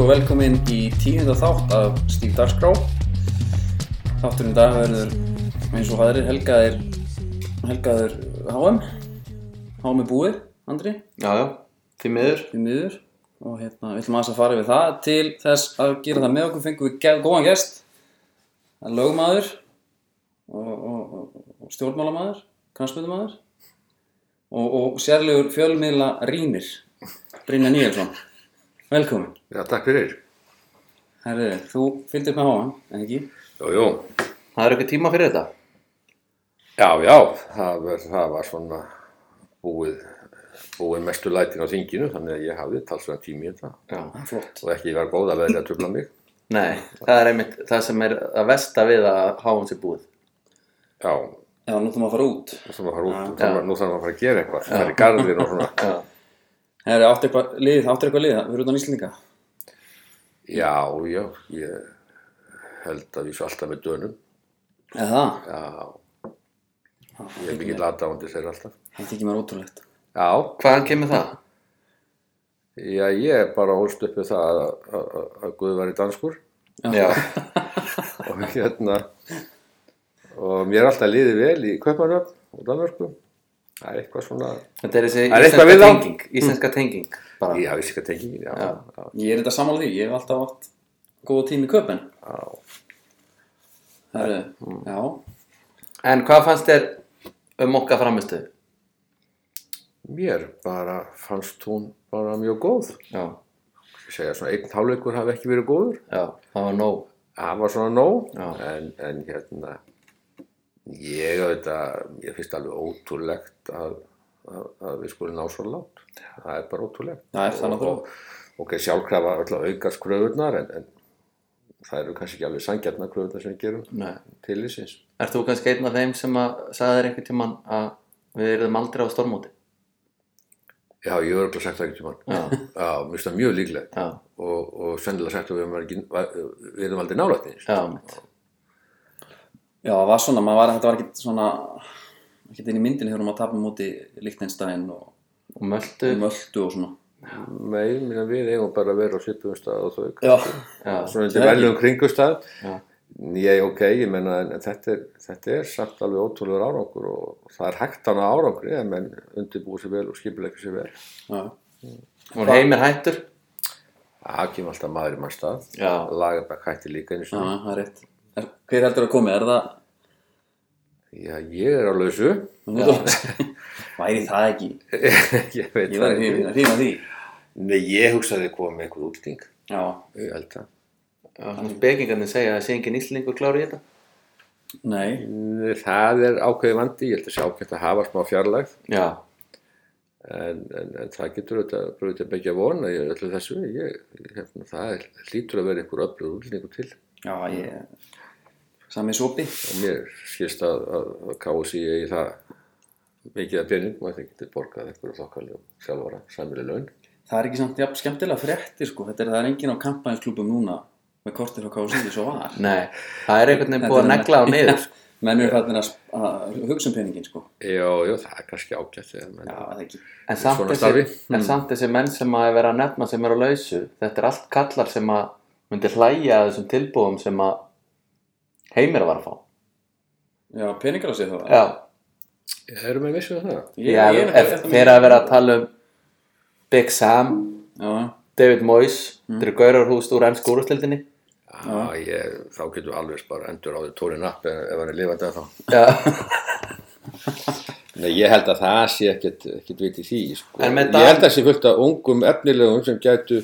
og velkomin í tíunda þátt af Stíf Dagskrá. Þátturinn dag verður eins og hæðri helgaðir, helgaðir HM. HM er búið, Andri, Já, já, því miður. því miður. Og hérna, við ætlum aðeins að fara yfir það. Til þess að gera það með okkur fengum við góðan gest. Það er lögmaður og, og, og, og stjórnmálamaður, knastmyndamaður og, og sérlegur fjölmiðla rýnir, Brynja Níelsson. Velkomin. Já, takk fyrir. Herri, þú fylgdir með háan, en ekki? Jú, jú. Það er eitthvað tíma fyrir þetta. Já, já, það var, það var svona búið, búið mestu lætin á þinginu, þannig að ég hafði talsvega tími í þetta Já. Flott. og ekki var góð að veðri að trubla mig. Nei, það er einmitt það sem er að versta við að háum sér búið. Já, Já, nú þurfum að fara út. nú þarf að fara út, nú Já. þarf nú þarf að fara að gera eitthvað, það er í garðin og svona. Já. Herri, áttu eitthvað lið, áttu eitthvað lið, við erum utan Íslandinga. Já, já, ég held að við svo alltaf með dönum. Eða það? Já, ég er mikið lataðandi þeir alltaf. Það þykir mér ótrúlegt. Já, Hvaðan kemur það? já, ég er bara hólst upp við það að, að, að, að Guð var í danskur. Já. og hérna og mér er alltaf liðið vel í Kaupanöfn og Danmörku það er eitthvað svona Þetta er þessi Það er íslenska tenging. Íslenska tenging. Bara. já, að tengingin já, Já. Ég er þetta sammála því, ég hef alltaf átt góða tími í köpen. já. Herri, Mm. já. En hvað fannst þér um okkar framistuð? mér bara fannst hún bara mjög góð Já. ég segja svona einn hálfleikur hafi ekki verið góður Já, það var nóg. það var svona nóg en, en hérna ég auðvitað ég finnst alveg ótrúlegt að, að, að við skulum ná svo látt það er bara ótrúlegt Það er það og, náttúrulega. og, ok, sjálfkrafa alltaf aukast kröfurnar en, en það eru kannski ekki alveg sangjarnar kröfurnar sem við gerum Nei. til þessins Ert þú kannski einn af þeim sem að sagði þér einhvern tímann að við erum aldrei á stormóti? já, ég hef örgulega sagt það ekki til mann Já. mér finnst það mjög líklegt og, og sennilega sagt að við erum, ekki, við erum aldrei nálægt Já, mitt. Já, það var svona, maður var, þetta var ekkert svona, ekkert inn í myndinni þegar maður tapum múti Lichtenstein og Og möldu. Möldu og svona. Nei, minna, við eigum bara að vera á svipum stað og þau Já. Já. svona undir veljum kringustað Já. ég, ok, ég menna en, en þetta, er, þetta er samt alveg ótrúlegur árangur og það er hægt hana árangri en menn undirbúið sér vel og skipuleika sér vel Já. Og heimir hættur. það kemur alltaf maður í mann stað Já. Lagerbæk hætti líka einu Já, sinni það er rétt. Er, hver heldur að komi? Er það? já, ég er á lausu Væri það ekki? ég veit Ég það ekki hrifin hrifin af því. nei, ég hugsaði að koma með eitthvað útlting Já. ég held að Þannig spekingarnir segja að það sé engin íslendingur klári í þetta. Nei. Það er ákveði vandi, ég held að sé ákveðt að hafa smá fjarlægð Já. en, en, en það getur auðvitað til byggja vona í öllu þessu ég, ég, hérna, það er, hlýtur að vera einhver öflur útlendingu til Já, ég... Sami sopi. og mér skilst að, að, að KSI í það mikið að pening og það getur borgað einhverju þokkalegum sjálfvara, sæmileg laun Það er ekki samt jafn skemmtilega fréttir sko. Þetta er, það er engin á kampænsklubum núna með kortir á KSI svo var. Nei, það er einhvern veginn búið að er- negla á niður. Menn eru fættin að, að hugsa um peningin sko. Jó, jó, það er kannski ágætt þegar menn Já, það ekki. En samt, þessi, en samt þessi menn sem að vera að nefna sem eru á lausu, þetta er allt kallar sem að myndi hlæja að þessum tilbúðum sem að heimir var að fá. Já, peningar að segja það. Já, Erum við vissuð það? Ég, Já ég, ef þeir að vera að tala um Big Sam, Já, David Moyes, þetta eru gaurarhúst úr ennsku úrstildinni. Já, ég, þá getur alveg bara endur á því tóri napp ef, ef hann er lifandi að þá Já, Nei, ég held að það sé ekkert, ekkert viti því sko. En með Ég Dan- held að það sé fullt af ungum efnilegum sem gætu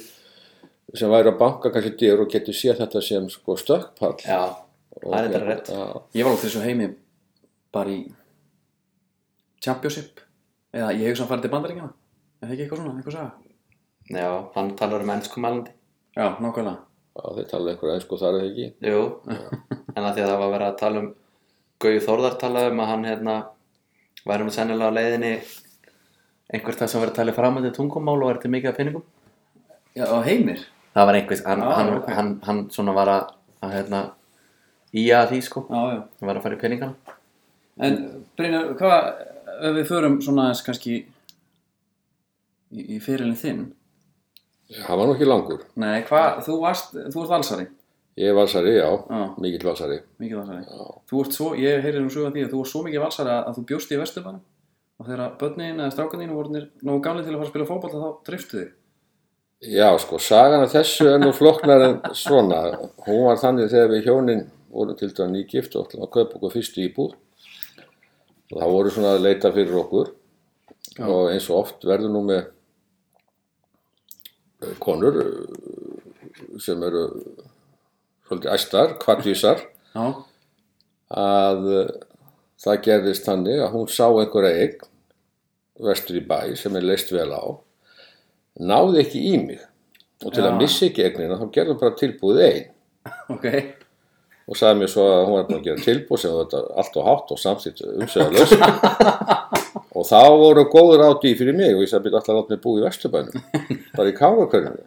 sem væri að banka kannski dyr og getur séð þetta sem sko stökkpall. Já, Og það er þetta rétt. já, Ég var alltaf þessu heimi bara í Championship. Eða ég hef svona farið til bandaríkjana eða ekki eitthvað svona, eitthvað saga? Já, hann talar um ennsku mælandi. Já, nákvæmlega. Já, þeir tala einhverja einsku þar eða ekki? Jú, en að því að það var verið að tala um Gauði Þórðar talaði um að hann hérna væri nú sennilega á leiðinni einhvert það sem verið að tala fram til tungumál og verið til mikið af pinningum Já, og heimir það var einhvers, hann, Ah, hann, ok. hann, hann svona var að, að hérna í að því sko, Já, já. Hann var að fara í pinningana En Brynjar, hvað ef við förum svona aðeins kannski í, í fyrirlin þinn? Hann var nú ekki langur. Nei, hvað, þú varst, þú ert valsari? Ég er valsari, já, Já, mikill valsari. mikið valsari. Já. Þú ert svo, ég heyri nú sögum því að þú ert svo mikið valsari að, að þú bjóst í Vesturbænum. Og þegar börnin eða strákaninu voru nógu gamli til að fara að spila fótbolta þá driftu þig Já, sko, sagan af þessu er nú flokknar en svona. Hún var þannig þegar við hjónin vorum til dæmis nýgift og ætlum að kaupa okkur fyrstu íbúð. Og það voru svona að leita fyrir okkur Já. og eins og oft verður nú með eh, konur eh, sem eru svolítið æstar, kvartvísar, að eh, það gerðist þannig að hún sá einhverja eign vestur í bæ sem er leist vel á náði ekki í mig. Og til Já. að missa ekki eignina þá gerði hún bara tilbúið einn ok. Og sagði mér svo að hún var búin að gera tilbúið sem þetta allt og hátt og samþýtt umsöðalöst og þá voru góður átt í fyrir mig og ég sagði byrja alltaf að láta mig búið í Vesturbænum? Bara í kárakörnum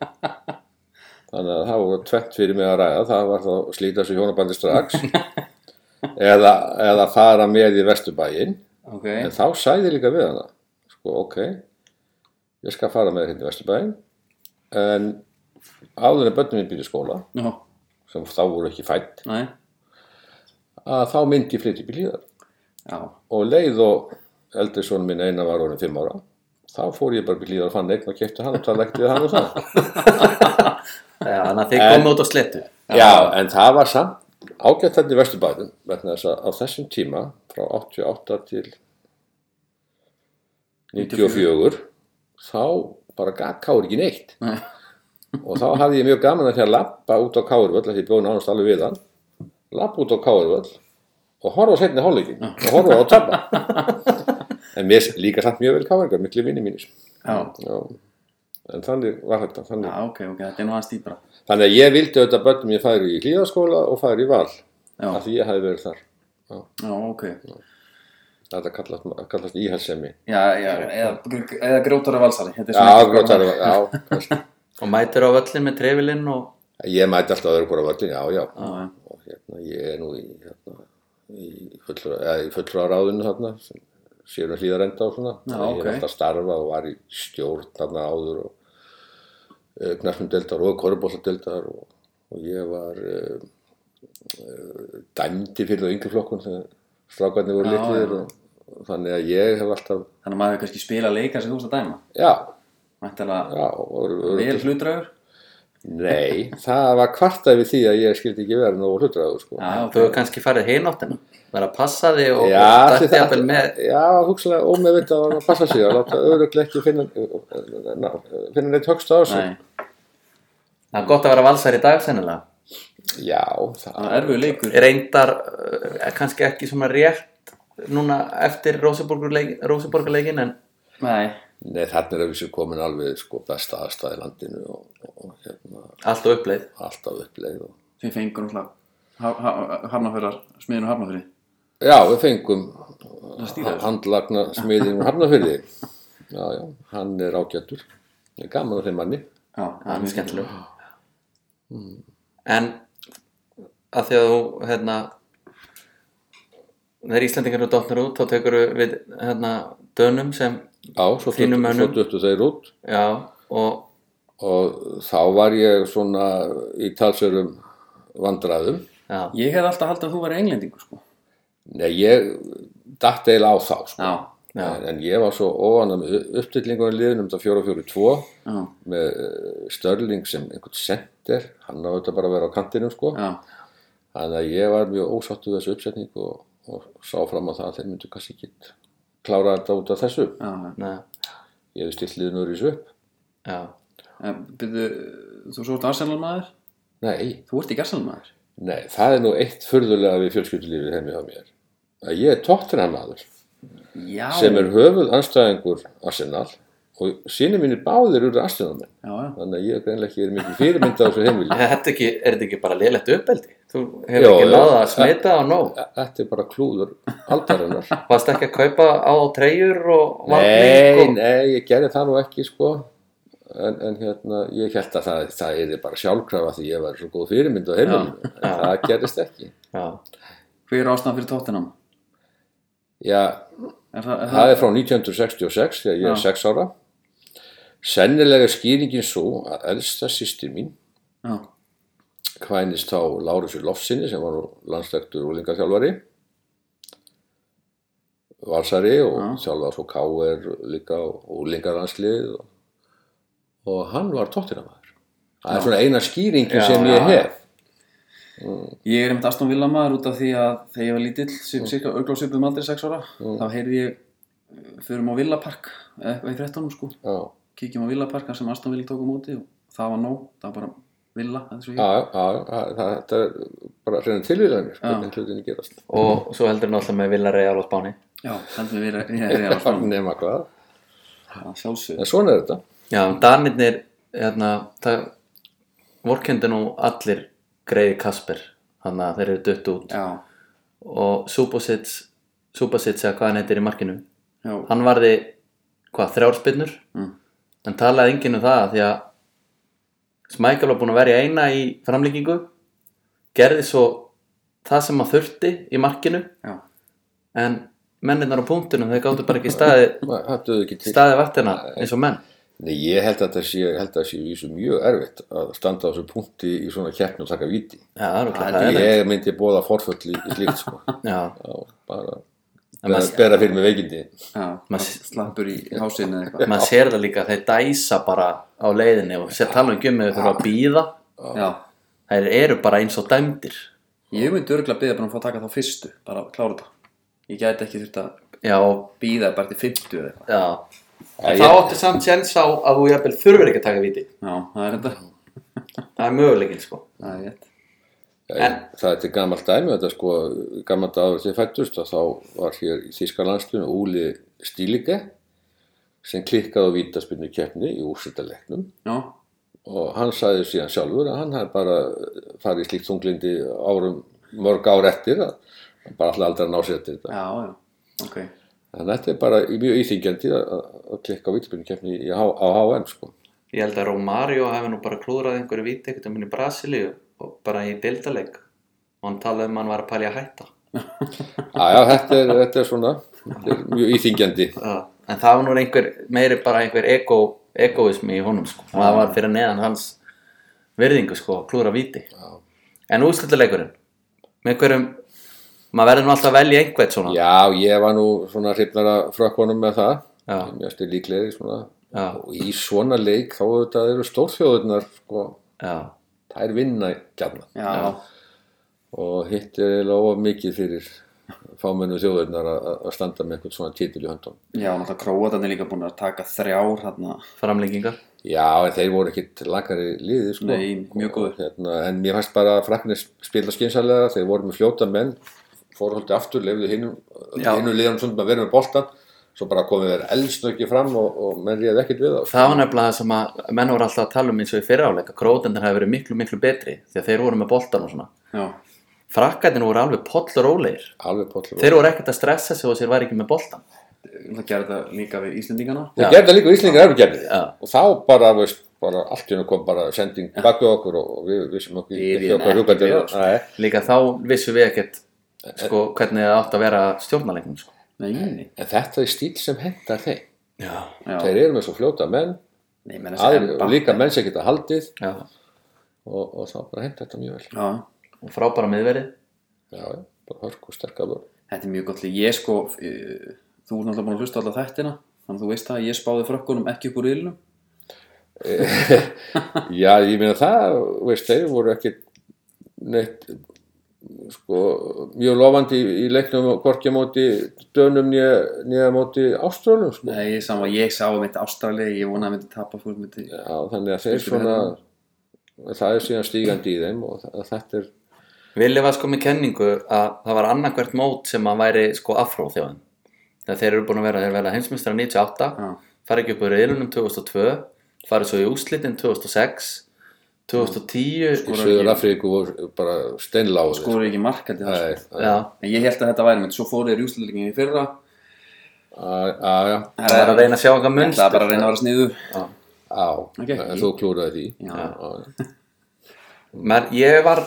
þannig að það voru tvett fyrir mig að ræða. Það var þá að slíta þessu hjónabandi strax eða, eða fara með í Vesturbæin Ok, en þá ég líka við hana sko ok ég skal fara með hérna í Vesturbæin en áður en börnum minn byrja í skóla já, sem þá voru ekki fætt næ, að þá myndi ég flytja upp í hlýðar já. Og leið og eldri sonum minn eina var orðin fimm ára þá fór ég bara upp í hlýðar og fann eign og kefti hann og tala ekkert við hann og það. Já, þannig að þið En- komið út á slettu. Já, en það var samt ágætt þetta í Vesturbæðin vegna þess að á þessum tíma frá 88 til 94 þá bara gaf Káur ekki neitt. Nei. og þá hafði ég mjög gaman að því að lappa út á Kárvöll því ég bjóði nánast alveg við hann. Lappa út á Kárvöll og horfa á setni hálfleikin og horfa á tapa. En mér líka samt mjög vel Káringar, miklu vinni mínir. Já, Já. en þannig var þetta þannig, já, ok, ok, þetta er nú aðeins dýpra. Þannig að ég vildi auðvitað börnum ég færi í hlýðaskóla og færi í val Já, af því ég hafi verið þar. Já, ok þetta kallast, kallast íhalsemi Já, já, eða, eða grótara valsari þetta er já, svona- grótar, já, kannski. Og mætir á völlin með trefilinn og ég mæti alltaf öðru hvora völdin, já, já Já, já. og hérna, ég er nú í, hérna, í fullra, eða í fullra ráðinu þarna, sem sér um hlýðar enda og svona, Já, ég ok. hef alltaf starfað og var í stjórn þarna áður og uh, knarfnumdeldar og korubólladeldar og, og ég var uh, uh, dæmdi fyrir það yngri flokkun þegar strákarnir voru og, og þannig að ég hef alltaf, Þannig að maður hefur kannski spila leika sem þú veist að dæma já, já, voru, voru vel hlutdragur Nei, það var kvartað við því að ég skildi ekki vera nógu hlutræður sko. Já, þú hefur kannski farið hináttina. Verið að passa þig og, og dætti jafnvel með já, hugsalega ómeðvitað að passa sig að láta öðruglega ekki finna, ná, finna neitt högst á þessu. Nei, Það er gott að vera valsar í dag sennilega. Já, það það, er erfið leikur Reyndar uh, kannski ekki svona rétt núna eftir Róseborgarleikin en Nei, nei, þarna er þessu komin alveg sko besta aðstæði í landinu og, og hérna, allt og uppleið. alltaf uppleið. Og... þið fengur náttúrulega Hafnafjörðar, smiðinu Hafnafjörði Já, við fengum handlagna smiðin Hafnafyrði. Já, já, hann er ágættur. Það er gaman að þeim manni. Já, Það er mjög skemmtileg. En að því að þú, hérna, þegar Íslandingar eru dotnir út, þá tekur við, hérna, dönum sem, Já, svo Þínum duttu- mönnum. svo duttu þeir út. já, og, og þá var ég svona í talsörum vandræðum já, Ég hef alltaf haldið að þú væri englendingur sko Nei, ég datt eiginlega á þá sko. Já, já, en, en ég var svo óvana með upptillingunum liðnum þetta 4-4-2 já, með eh, Störling sem einhvern center hann á þetta bara að vera á kantinum sko. já þannig að ég var mjög ósáttu þessu uppsetning og, og sá fram á það að þeir myndu kannski ekki klára þetta út af þessu. Já, ég hef stilt liðinu úr í upp. Já, En, byrju, þú svo ert Arsenal maður Nei, Þú ert ekki Arsenal maður nei, það er nú eitt furðulega við fjölskyldulífið heimi á mér. Að ég er tóttirna maður Já, sem er höfuð anstæðingur Arsenal og síni mínir báðir eru já þannig að ég er greinlega ekki er mikið fyrirmynd á þessu heimili. Er þetta ekki, er þetta ekki bara lélegt uppeldi? Þú hefur ekki náða að smita á nóg. þetta er bara klúður aldarinnar. Varst ekki að kaupa á treyjur og nei, varning og... nei, ég gerði það nú ekki sko. En, en hérna, ég held að það, það er bara sjálfkrafa því ég var svo góð fyrirmynd á heimilinu. En það gerðist ekki. Já, Hver er ástæðan fyrir Tottenham? já, Er það, er það er frá 1966 þegar ég er Já. 6 ára sennilega er skýringin svo að elsta sýstir mín Já, kvænist þá Lárusur Lofsinni sem var nú landstektur úlingaþjálfari valsari og Já. þjálfar svo K.R. líka og úlingaranslið og, og hann var tóttinamaður það er svona eina skýringin sem ég hef. Ég er einmitt Aston Villa maður út af því að þegar ég var lítill, sem cirka auglásipum aldrei 6 ára, þá heyrði ég förum á Villa Park, eitthvað í 13 sko, já, kíkjum á Villa Park þar sem Aston Villa tók á móti og það var nóg, það var bara Villa, er já, já, já það, þetta er bara reyna tilvíðanir hvernig hlutinni gerast. Og svo heldur náttúrulega með Villareal á Spáni. Já, heldur við er að svona, nema hvað, en svona er þetta. Já, Danirnir hérna, það vorkendi nú allir greiði Kasper þannig að þeir eru dött út. Já, og Subasic Subasic eða hvað hann heitir í markinu já, hann varði, hvað, þrjárspinnur Mm. En talaði enginn um það því að Smækjál var búinn að verja eina í framlíkingu gerði svo það sem hann þurfti í markinu. Já, en mennirnar á punktunum þeir gáttu bara ekki staði, staði vaktina eins og menn. Nei, ég held að það sé, sé vísu mjög erfitt að standa á þessu punkti í svona keppni og taka viti. Já, það er er Ég myndi bóða forföll í, í slíkt, sko. Já, Já, bara Maður- bera fyrir mig veikindi. slappur í hásinu eða eitthvað. maður sér það líka þeir dæsa bara á leiðinni og sér tala um gömmu þau þurfa að býða þeir eru bara eins og dæmdir ég myndi örgulega byggja bara um að fá að taka þá fyrstu, bara að klára þetta. Ég gæti ekki þurft að býða bara til 50 eða eitthvað. þá áttu samt séns á að þú þurfir ekki að taka viti Já, það er þetta. Það er möguleikin sko Það er. En, það er til gamalt dæmi, þetta sko, gamalt áður til fættust og þá var hér í Þíska landslunum Úli Stílige sem klikkaði á vítaspinnu keppni í úrstættarleiknum Já, og hann sagði síðan sjálfur að hann hafði bara farið í slíkt þunglindi árum mörg ár eftir að hann bara alltaf aldrei að ná sér eftir þetta. já, já, ok. Þannig að þetta er bara mjög íþingjandi að, að- klikka á vítaspinnu keppni á, HM sko. Ég held að Romario hefði nú bara klúðrað einhverju viti ekkert um henni Brasilíu bara í deildaleik og hann talaði um að hann var að pæli að hætta Já, já, þetta þetta er svona, þetta er mjög íþingjandi. Já, en það var nú einhver meiri bara einhver ego, egoismi í honum sko. það var fyrir neðan hans virðingu sko, klúra víti en úrslutaleikurinn með hverjum maður verður nú alltaf að velja einhvern svona Já, ég var nú svona hrifnara frökkunum með það. Já. Styrir líklegri svona. Já. Og í svona leik þá auðvitað eru stórþjóðurnar, sko, Já, þær vinna gætna. Já, Og hitt er eiginlega of mikið fyrir fámennu þjóðurnar að að standa með einhvern svona títil í höndum. já, náttúrulega Króatarnir líka búin að taka þrjár hérna. framlengingar Já, en þeir voru ekkit lakari liði, sko. Nei, mjög góður. Hérna, en mér fannst bara að fraknir spila skynsalega, þeir voru með fljóta menn, fóru haldið aftur, lefðu hinum, Já. hinum liðanum svona að vera með boltan, svo bara komið þeir eldsnöggi fram og, og menn réði ekkit við þá. það var nefnilega það sem að menn voru alltaf að tala um eins og í fyriráleika krótendur hefði verið miklu miklu betri því að þeir voru með boltan og svona Já, frakkarnir voru alveg pollur. þeir voru ekkert að stressa sig og sér væri ekki með boltan það gerði þetta líka við Íslendingana. Þeir gerði það líka gerði. Já. Og þá bara, veist, bara allt í hennu kom bara sending bak við okkur og, við vissum okkur Við við líka þá vissum við ekkert sko, hvernig það átt að vera stjórnalegnum sko. Nei, nei, en þetta er stíl sem hendar þeim. já, já. Þeir eru með svo fljóta menn, Nei, aðri, og líka menn sem geta haldið já, og, og þá bara hendar þetta mjög vel. Já, og frábæra miðverið Já, bara hörk og sterkar vörn. þetta er mjög gott. Ég sko, uh, þú ert náttúrulega búin að hlusta alltaf þættina, þannig að þú veist það að ég spáði frökkunum ekki upp úr ylnum. Já, ég meina það, veist, þeir voru ekki neitt sko, mjög lofandi í, leiknum hvorki móti dönum nýja, móti ástrálum sko. Nei, ég, sama, ég sá um þetta Ástrali, ég vonaði að myndi tapa fyrir myndi. Já, þannig að þeir svona það er síðan stígandi í þeim og það, þetta er Vili var sko með kenningu að það var annarkvært mót sem að væri sko afró þjóðin þegar þeir eru búin að vera, þeir verða heimsmyndstara 98 Já. fara ekki upp úr reilunum 2002 fara svo í úslitin 2006 2010 í Skora Suður ekki- Afríku bara steinláður Skóru ekki markandi það. Sko. já, En ég held að þetta væri mynd, svo fóru þeir í úsliðleikinni í fyrra. að, að, já, það var að reyna að sjá eitthvað Það munst er bara að reyna að vera sniðu. á, en þú klúraði því. Ég var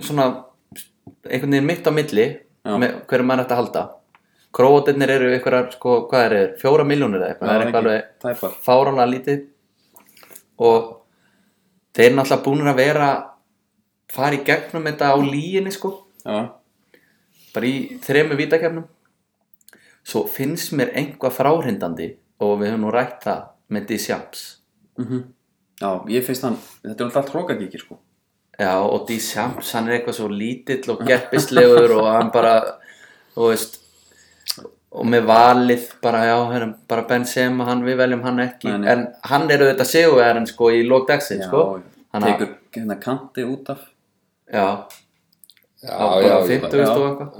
svona einhvern veginn mitt á milli með hverju maður ætti að halda. Króatirnir eru ykkur sko, hvað er það, fjóra miljónir eða eitthvað, það er eitthvað alveg fáránlega lítið. Og þeir eru náttúrulega búinir að vera fara í gegnum þetta á líginni sko Já, bara í þremu vítakefnum svo finnst mér einhvað fráhrindandi og við höfum nú rætt það með Disjams mhm. Já, ég finnst hann, þetta er alltaf allt hrókagíkir sko. já og Disjams hann er eitthvað svo lítill og gerpislegur og hann bara og veist og með valið bara já, herrum, bara Benzema, hann, við veljum hann ekki. Nei, nei. en hann eru þetta sigurverðin sko í lók dagsinn Já, sko. hann tekur hérna kanti út af. já, Já, bara já, 50 já. já,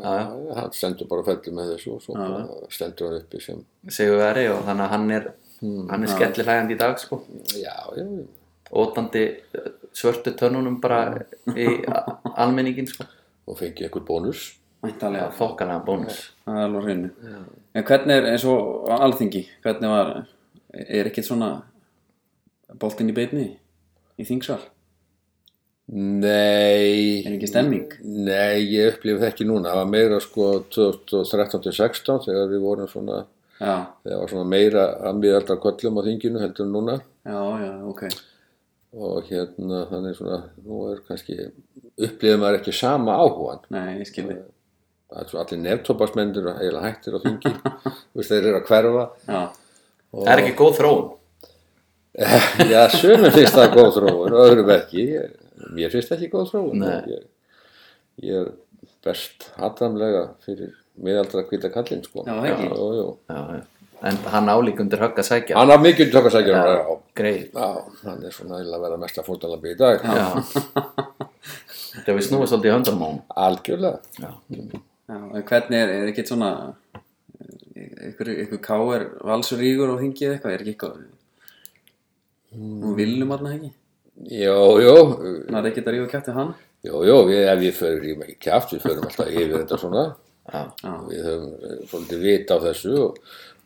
já. já, hann stendur bara fellir með þessu og svo bara stendur hann uppi sem sigurveri og þannig að hann er hann er skellir hlægandi í dag sko. Já, já, ótandi eh, svörtu tönnunum bara í almenningin sko. Og fengi eitthvað bónus Væntalega. þokkalega bónus Það er alveg hreinu. En hvernig er eins og alþingi, hvernig var, er ekkert svona boltinn í beinni í þingsal? Nei Er ekki stemming? Nei, ég upplifði það ekki núna það var meira sko 2013-16 þegar við vorum svona Já, þegar var svona meira að miðaldra köllum á þinginu heldur núna já, já, ok. og hérna þannig svona nú er kannski upplifði maður ekki sama áhugan Nei, ég skilði. Það er svo allir nefntópaksmendur og eiginlega hættir á þingi þeir eru að hverfa það er ekki góð þróun Já, sömur finnst það góð þróun öðrum ekki. Mér finnst ekki góð þróun. Ég, ég er best hatramlega fyrir miðaldra hvita kallinn, sko. Já, það ekki. Já, já. já, en hann álík undir högg að sækja Hann har mikið greið Já, hann er svona að vera mesta fórtalambi í dag. já. það við snúið svolítið í höndunum á hún Algjörlega. Já. en hvernig er, er ekkert svona, ykkur, ykkur káir valsurígur og þingið eitthvað, er ekki eitthvað, og viljum alltaf ekki? Jó, jó, Það er ekkert að rífa kæft við hann? jó, jó, við, ef við förum ekki kjáft, við förum alltaf yfir þetta svona. Já. Við höfum eh, svolítið vit á þessu og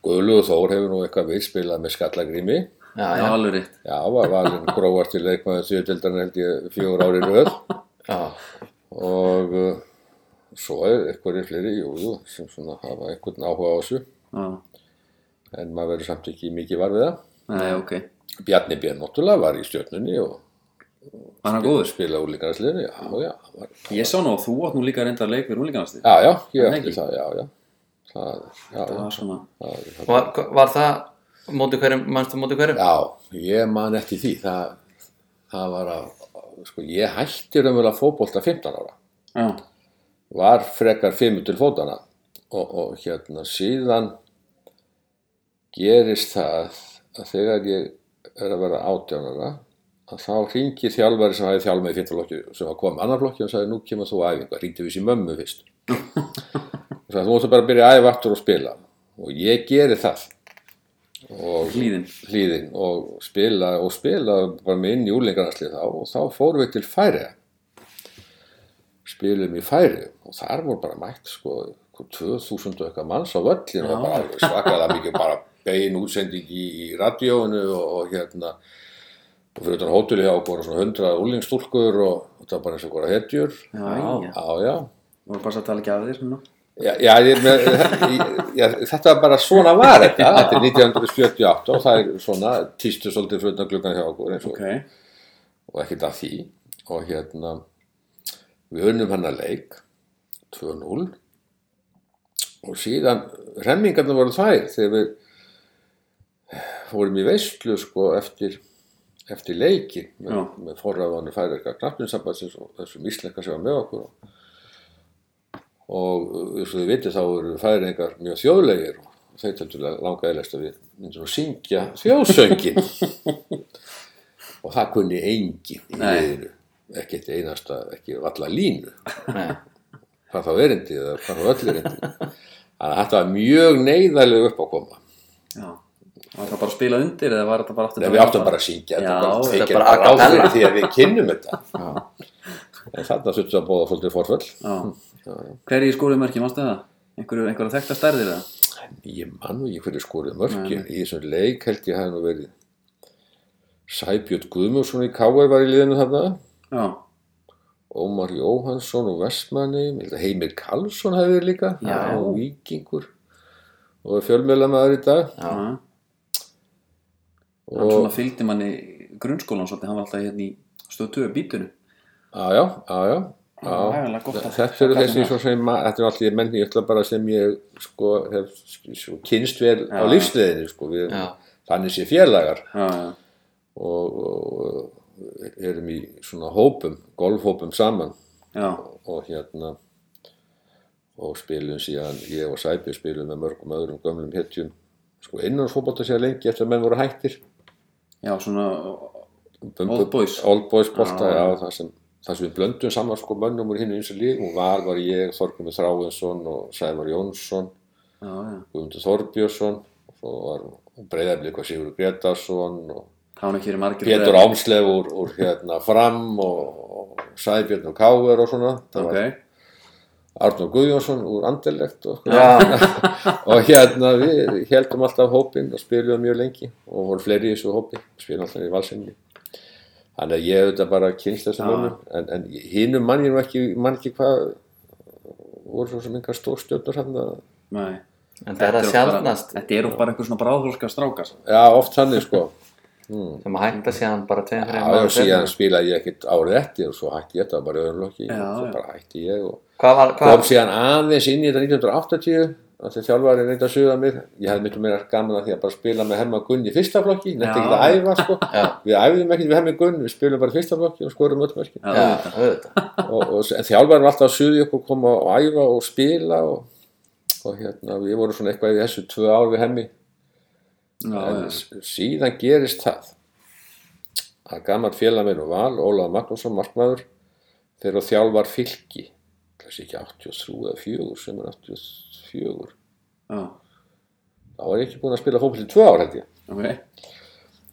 Guðlugur Þór hefur nú eitthvað við spilað með skallagrými. Já, já, já, alveg rétt. Já, var valinn grófart til leikmaður þjóðdeldarinn held ég fjögur ári röð já, og uh, svo er eitthvað fleiri, jú, jú, sem svona hafa einhvern áhuga á þessu Já, en maður verður samt ekki mikið var við það. nei, ok. Bjarni Björn náttúrulega var í stjörnunni og Var hann góður? spilaði úlíkarsliðinu, já, já, var, Ég sá nú að þú átt nú líka reyndar leik við rúlingarnastíð. já, já, ég ætti það, já, já, það, já, var svona, það, það, var, var það móti hverjum, mannstu móti hverjum já, ég man eftir því, það, það var að, sko, ég hætti raunverulega fótbolta 15 ára. já, var frekar fimmur til fótana og, og hérna síðan gerist það að þegar ég er að vera átjánara að þá ringir þjálfari sem hafi þjálfað í fyrntaflokki sem var komið annar flokki og sagði nú kemur þú á æfingu, ringdi við sér mömmu fyrst. Og sagði þú múttu bara að byrja að æfa aftur og spila. Og ég geri það. Og hlýðin. hlýðin. Og spila og spila bara með inn í úlingarnarslið þá. Og þá fórum við til Færiða spilum í Færi. Og þar voru bara mætt sko 2000 og eitthvað manns á völlin og bara svakalega mikið bara bein útsending í, í radíóinu og, og hérna og fyrir utan hóteli hjá okkur svona 100 úlingstúlkur og þetta var bara eins og okkur hetjur. Já, já. já, já Voru bara að tala ekki af þér svona. Já, já, ég, með, ég, já, þetta var bara svona var þetta, þetta er 1978 og það er svona týstu svolítið fyrir utan gluggan hjá okkur eins og, Ok, og ekkert að því. Og hérna við unnum hann að leik 2-0 og síðan remmingarna voru þær þegar við fórum í veislu sko eftir eftir leikin með, með forræðanir færiðka knappinsambansins og þessum íslenska sem var með okkur. Og, og eins og þið vitið þá eru færiðingar mjög þjóðlegir og þeir teltur langa eðlest að við myndum að syngja þjóðsöngin og það kunni engin í Nei. Eitt einasta, ekki valla línu Nei. hvað þá erindi eða hvað þá öll erindi þannig að þetta var mjög neyðarlega upp á koma já. Var það bara að spila undir eða var þetta bara aftur Nei, við áttum bara að syngja Já, þetta er bara bara a ráð cappella. fyrir því að við kynnum þetta Já. en þarna þurftum við að bóða svolítið forföll Já. Hver er í skóliðmörki, mástu það? Einhverju, þekkta stærðir það? ég man nú ekki fyrir skorið mörkin í þessum leik held ég hafi nú verið Sæbjörn Guðmundsson í K.R. var í liðinu þarna Já, Ómar Jóhansson og Vestmanni Heimir Karlsson hefði verið líka Já. og Víkingur og fjölmiðlamaður í dag Já, Já. Hann svona fylgdi manni grunnskólan svolítið, hann var alltaf hérna í stöð 2 bítunum. já, já, já, já, Það var ægilega gott já. að- þetta eru þessi svo sem þetta er allir menni, ég ætla bara sem ég sko, hef sko, kynst vel á Já. lífsleðinni sko, við, þannig sé félagar Já, já, og, og erum í svona hópum, golfhópum saman. Já, og hérna og spilum síðan, ég og Sæpi spilum með mörgum öðrum gömlum hetjum. Sko innan fótbolta sér lengi eftir að menn voru hættir. Já, svona, Bumbu- Old Boys. Old Boys bolta, Já. já, það sem það sem við blöndum saman sko mönnum úr hinn eins og líf og var var ég, Þorgumur Þráinsson og Sævar Jónsson Guðmundur Þorbjörnsson og svo var breyðablík og Sigur Gretarsson og er Pétur Ámsleif úr, úr hérna fram og, og Sæbjörn og Káver og svona. Það Ok, var Arnur Guðjónsson úr Andelegt og, og hérna við heldum alltaf hópinn og spilum mjög lengi og voru fleiri í þessu hópi. Spilum alltaf í valsinni þannig að ég auðvitað bara kynst þessu Já. mönnum. En, en hinum mann ég nú ekki mann ekki hvað voru svo sem einhver stór stjórnur en það er að Þetta bara- sjálfnast Þetta eru bara einhver svona bráðhólska strákar. já oft þannig sko sem að hætta síðan bara tveim fyrir já og síðan spilaði ég ekkert árið eftir og svo hætti ég þetta bara í öðrum lokki Já, og svo bara hætti ég og Hvað var, kom síðan aðeins inn í þetta 1980 að því þjálfarið reynda að suða mig. Ég hefði miklu meira gaman að því að bara spila með Hemma Gunn í fyrsta flokki, nefndi ekki að æfa sko. Já. við æfðum ekkert við Hemma Gunn við spilum bara í fyrsta flokki og skorum öll mörkin. Já, já, auðvitað. auðvitað og, og en þjálfarið var alltaf að suði okkur koma og æfa og spila og, og hérna við vorum svona eitthvað í þessu tvö ár við Hemmi. Já, en síðan gerist það að gammal félag minn og val, Ólaf Magnússon, markmaður þegar þjálfar fylki. Þessi ekki 83 eða 4 sem er 84 já, þá var ég ekki búinn að spila fótboll í tvö ár held ég. Ok,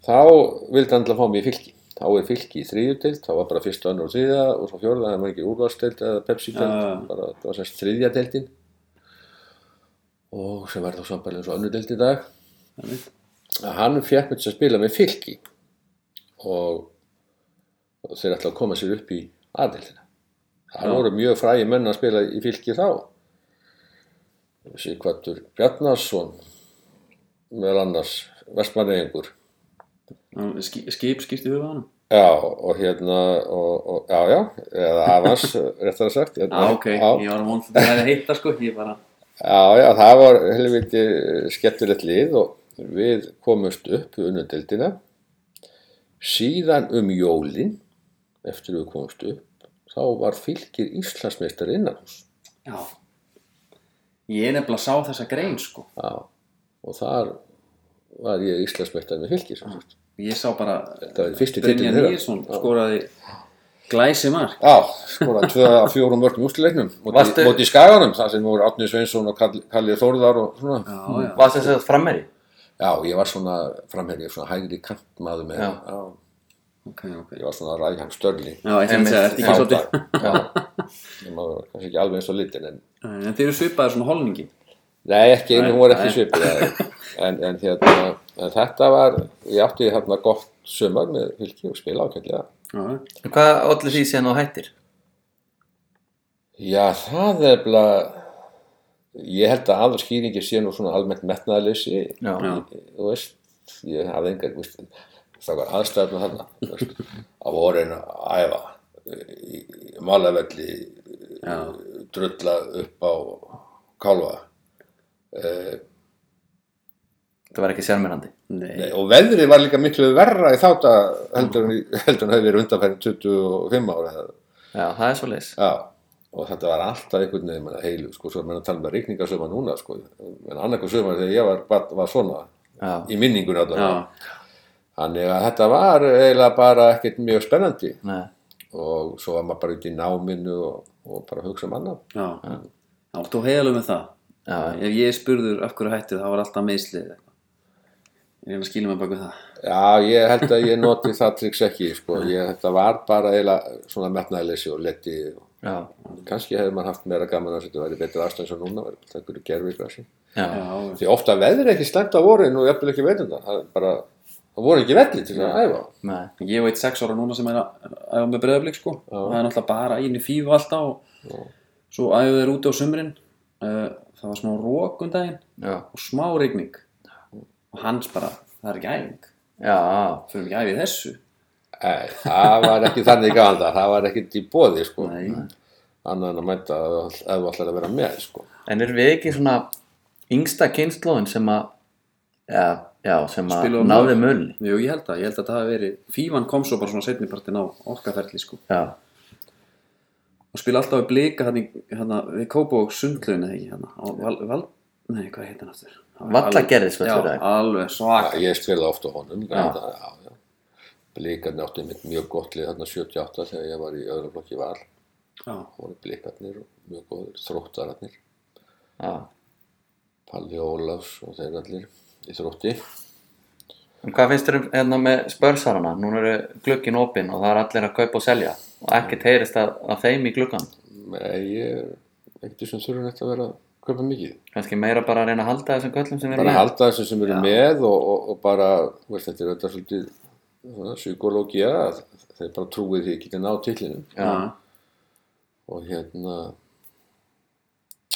þá vildi hann til að fá mig í fylki. Þá er fylki í þriðjutild, þá var bara fyrsta önnur og þriðja og svo fjórða, það var ekki úrvarstild eða Pepsi-tild, bara það var semst þriðja tildin og sem verður þá sambarlega eins og önnur tild í dag. Einmitt. Að hann fekk mig til að spila með fylki og, og þeir ætla að koma sér upp í aðildina. Það voru mjög frægi menn að spila í fylki þá. Sigvartur Bjarnarsson meðal annars ski- skip skipti huga hann. já og hérna og, og, já já, eða avans réttar að sagt hérna, ok, ég var að vonast að það hefði heitt það sko, ég bara, Já, já, það var helviti skemmtilegt lið og við komumst upp í unnudildina. Síðan um jólin, eftir við komumst upp, þá var fylgir Íslandsmeistar innanhús. já, ég nefnilega sá þessa grein sko, Já, og þar var ég Íslandsmeistar með fylgir. ég sá bara, Það þeirra. Nýjason skoraði glæsi mark, Já, skora tvö af fjórum mörgum ústileiknum móti, móti í Skaganum, það sem voru Átni Sveinsson og Kall- Kalli Þórðar og svona. já, já, Varst þess að frammeri? Já, ég var svona framherri, svona hægri kantmaður með, Já. já. ok, ok, ég var svona ræðhang störling. já, ég finnst að þetta ekki svolítið, Já, ég maður var kannski ekki alveg eins og litin en en þeir eru svipaðir svona holningi, Nei, ekki einu, var ekki svipið en, en, hérna, en þetta var ég átti hérna gott sömur með fylki og spila En Hvað allir því síðan þú hættir? Já, það er bara ég held að aðra skýringi sé nú svona almennt. Já. þú veist, ég hafði engar veist, það var aðstæðum þarna að voru einu að æfa í, í malavelli drulla upp á kálfa. Eh, Það var ekki Nei, og veðrið var líka miklu verra í þátt að heldur en heldur en hefði verið undanfærin 25 ára eða- Já, það er svo leis já, og þetta var alltaf einhvern veginn heilu, sko, svo er mann að tala með ríkningasöma núna, sko, en annarko söma þegar ég var, var, var svona Já, í minningun þannig að þetta var eiginlega bara ekkert mjög spennandi. Nei. Og svo var maður bara út í náminu og, og bara hugsa um annað. Já, já, þú heiðalum með það, Já, ef ég spurður af hverju hættið, það var alltaf meðslið ég er að skilja mig bak við það, Já, ég held að ég noti það triks ekki, sko, ég, þetta var bara eiginlega svona metnaðleysi og leti og kannski hefði maður haft meira gaman að þetta væri betra aðstæðan svo núna, verið gerfigrasi. já, já, Því ofta veður ekki slæmt á vorin og jafnvel ekki veitunda, það er bara, það voru ekki velli til að æfa. nei. Ég veit sex ára núna sem er að æfa með breyðablík sko, það er náttúrulega bara einu fífu alltaf og svo æfa þeir úti á sumrin. Uh, það var smá rók um daginn já, og smá rigning. Og hans bara, það er ekki æfing. Fyrir ekki æfið þessu Nei, það var ekki þannig gafanda, það var ekkert í bóði, sko. Nei. Annan en að mæta ef þú ætlar að vera með, sko. en erum við ekki svona yngsta kynnslóðin sem að já, já, sem að Spiluðu á náði mulli Jú, ég held að, ég held að það hafi verið Fífan kom svo bara svona setnipartin á okkarferli sko já, og spila alltaf við blika hann hérna, við Kópavók sundlaun eða ekki hérna, á val, val, nei, hvað heit hann aftur? Það Vallagerðisvöllur, alveg- eða? Já, alveg svak Já, ég spilaði ofta honum, Já. já. Blikarnir áttu mitt mjög gott lið þarna 78 þegar ég var í öðrum flokki val. Já, Það voru blikarnir og mjög góður, þróttararnir, já Palli Ólafs og þeir allir í þrótti. En hvað finnst þér um hérna með spörsarana? Núna eru glukkin opinn og það er allir að kaupa og selja og ekkert heyrist að, að þeim í glukkan. Nei, ég er ekkert sem þurfum þetta að vera að kaupa mikið. Kannski meira bara að reyna að halda þessum köllum sem eru Bara með. halda þessum sem eru með og, og, og bara, þú veist, þetta er þetta svolítið svona, psykológía, að þeir bara trúið því ekki að ná tillinu. Já, og hérna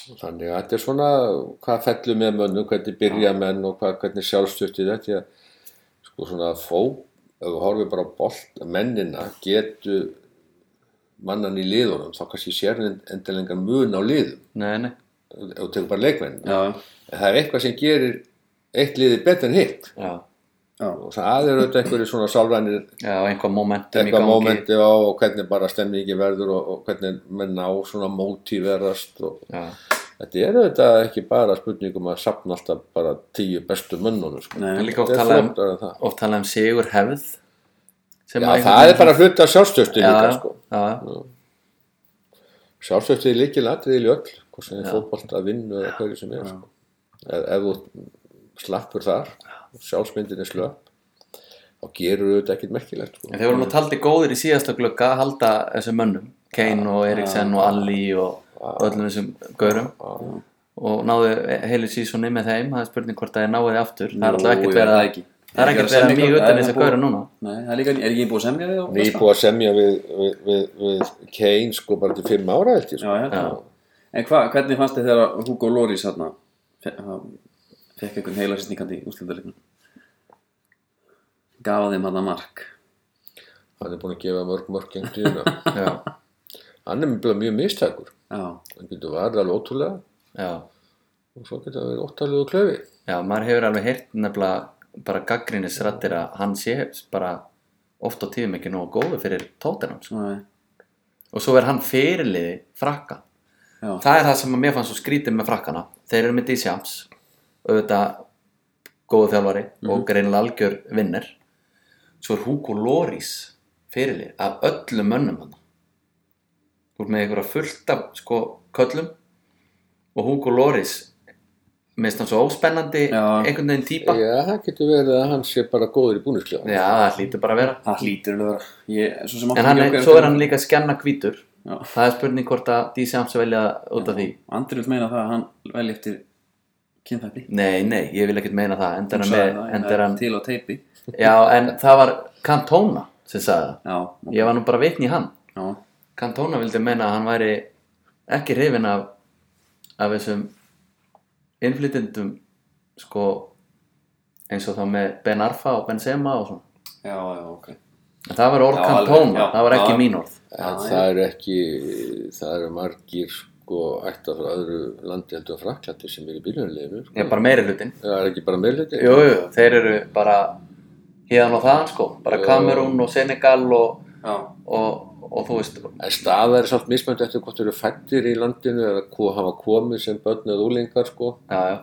og þannig að þetta er svona hvað fellur með mönnum, hvernig byrja menn og hvað, hvernig sjálfstöftið þetta sko svona fó ef við horfum bara á bolt mennina getur mannan í liðunum þá kannski sér endilega mun á liðum. Nei, nei. þú tekur bara leikmenn en það er eitthvað sem gerir eitt liði betur en hitt. Já, já, og það er auðvitað einhverju svona sálrænir já, einhvað momentum í eitthvað gangi. mómenti á og hvernig bara stemningi verður og, og hvernig menn á svona mótíverast og Já, þetta er auðvitað ekki bara spurningum að sapna alltaf bara tíu bestu mönnunum sko. Nei. en líka oft um, oft talað um sigur hefð. sem Já, að það er bara hluti af sjálfstöfti já, líka sko. já, sjálfstöfti er líkil atrið í öll hvort sem er fótbolt að vinna eða hverju sem er sko. ef, ef þú slappur þar sjálfsmyndin er slöpp þá gerur auðvitað ekkert merkilegt sko. En þeir voru nú taldi góðir í síðasta glugga að halda þessum mönnum, Kane og Eriksen og Alli og, öllum þessum gaurum. Og náðu heilu sísoni með þeim, það er spurning hvort það er náðið aftur, það er alltaf ekkert verið það að ekki. það er ekkert verið að mjög utan þess að gaura núna. Nei, það er líka, er ekki búið að semja við á Ný búið að semja við, við, við, við Kane sko bara til fimm ára Já, sko. En hva, hvernig fannst þið þegar Hugo Lloris hérna fekk einhvern heila sýstingandi í úrslutaleiknum? Gaf þeim hann mark. hann er búin að gefa mörg mörg gengt í Já, hann er mjög, mjög mistækur Já, hann getur varð alveg ótrúlega. Já, og svo getur það verið óttalega klöfi já, maður hefur alveg heyrt nefnilega bara gaggrinnisrættir að hann sé bara oft á tíðum ekki nógu góðu fyrir tóttenum sko. og svo er hann fyrirliði frakka. Já, það er það sem að mér fannst svo skrítið með frakkana. Þeir eru með D-Sjams auðvitað góðu þjálfari og greinilega algjör vinnir svo er Hugo Lloris fyrirlið af öllum mönnum hann þú ert með einhverja fullt af sko köllum og Hugo Lloris minnst hann svo óspennandi Já. einhvern veginn típa já. Já, það getur verið að hann sé bara góður í búnisklefa það hlýtur bara að vera það hlýtur að vera. Ég, svo sem en hann er, svo er hann líka skjanna hvítur Já. það er spurning hvort að D-Sjams velja út af því Andri vil meina það að hann velji eftir kynfætti. nei, nei, ég vil ekkert meina það enda er hann, með, það, enda er hann Til á teipi. Já, en það var Cantona sem sagði það. Já, Ég var nú bara vitni í hann. já, Cantona vildi meina að hann væri ekki hrifin af, af þessum innflytjendum sko eins og þá með Ben Arfa og Benzema og svona. já, já, ok. En það var orð Já, alveg, Cantona, já, það var ekki já. mín orð. En það er ekki, það eru margir sko ættar frá öðru landi heldur en Fraklandi sem er í bílunarleginu sko. Er bara meiri hlutin. Það er ekki bara meðluti Jú, jú, þeir eru bara hérna og þaðan sko, bara Jú. Kamerún og Senegal og, Já, og, og þú veist, En staða er samt mismönd eftir hvort þeir eru fættir í landinu eða hvað hafa komið sem börn eða úlingar sko. já, já,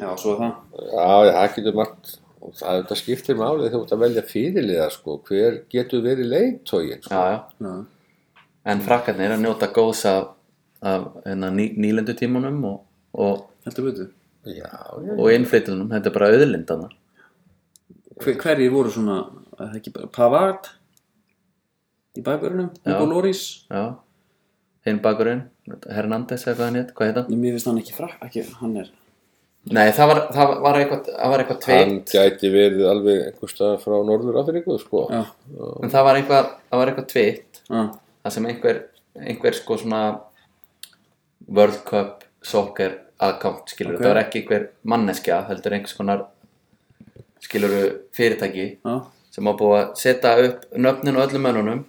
já, svo er það. Já, það getur margt og það þetta skiptir máli þegar þú ert að velja fyrirliða sko. Hver getur verið leiðtógin sko. já, já. Já, En frakkarnir að njóta góðs af, af hérna, ný, nýlendu tímunum og, og. Já, og innflytunum, þetta er bara auðlindana. Hver, hverjir voru svona, ekki bara Pavard í bakverðunum. Hugo Lloris. Já, hinn bakurinn, Hernandez eða hvað hann heit, hvað heit hann? Mér finnst hann ekki frak, ekki, hann er, Nei, það var, það var eitthvað, það var eitthvað Hann tveitt, gæti verið alveg einhver stað frá Norður Afríku sko. já, en það var eitthvað, það var eitthvað tveitt, já, það sem einhver, einhver sko svona World Cup soccer account skilur Ok. það var ekki einhver manneskja heldur einhvers konar skilur fyrirtæki Já, sem var búið að setja upp nöfnin og öllum mönnunum.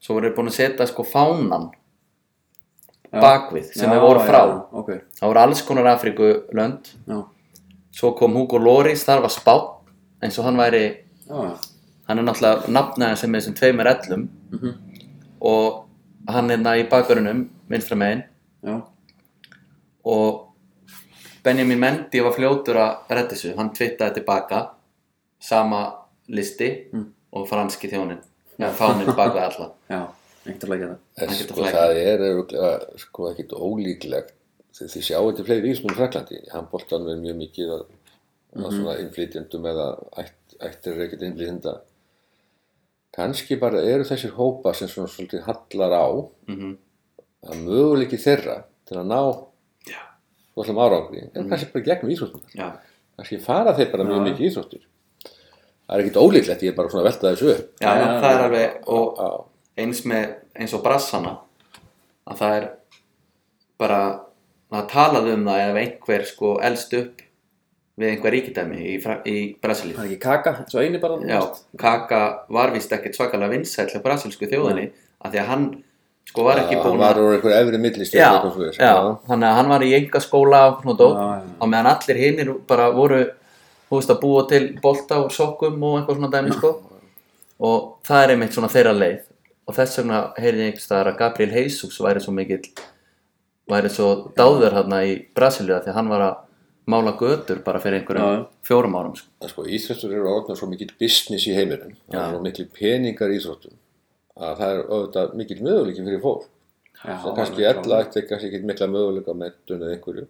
Svo voru þeir búin að setja sko fánan Já. bakvið sem þeir voru frá. já, Ok, það voru alls konar Afríkulönd. Já, svo kom Hugo Loris, þar var spátt eins og hann væri hann er náttúrulega nafnaðin sem er þessum tveimur ellum. Mhm. og hann er í bakverunum vinstra megin já. og Benjamin Mendy var fljótur að redda þessu, hann twittaði tilbaka sama listi Mm. og franski þjónin ja, fánin tilbaka alla. Já, ekkert að leggja það. Ekkert sko það er örugglega, sko ekkit ólíklegt. Þið, þið sjáu þetta fleiri ísmum í Fraklandi handbóltan er mjög mikið að, að svona innflytjendum eða ætt, ættir er ekkert innflytjenda. Kannski bara eru þessir hópa sem svona svolítið hallar á mm að möguleiki þeirra til að ná svolum árangri en kannski bara gegnum íþróttunar kannski fara þeir bara mjög mikið íþróttur það er ekkit ólíklegt, ég er bara svona að velta þessu upp. Já, já, það er alveg og Já, eins með eins og brassana að það er bara að talaðu um það ef einhver sko elst upp við einhver ríkidæmi í, í Brasilíu. Það er ekki kaka, svo eini bara Já, Kaka var vist ekkert svakalega vinsæll hjá brasilsku þjóðinni af því að hann sko var ekki hann búin var að úr einhver efri millist já, þannig að hann var í enga skóla og meðan allir hinnir bara voru veist að búa til bolta og sokkum og eitthvað svona dæmi sko. Og það er einmitt svona þeirra leið. Og þess vegna heyrði ég einhvers staðar að Gabriel Jesus væri svo mikill væri svo dáður hérna í Brasilíu af því hann var að mála götur bara fyrir einhverjum fjórum árum sko. Sko, íþróttur eru orðnar svo mikill business í heiminum. Það er svo mikil peningar í íþróttum að það er auðvitað mikill möguleiki fyrir fólk. Sem kannski ella ætti kannski ekki mikla möguleika á mentun eða einhverju.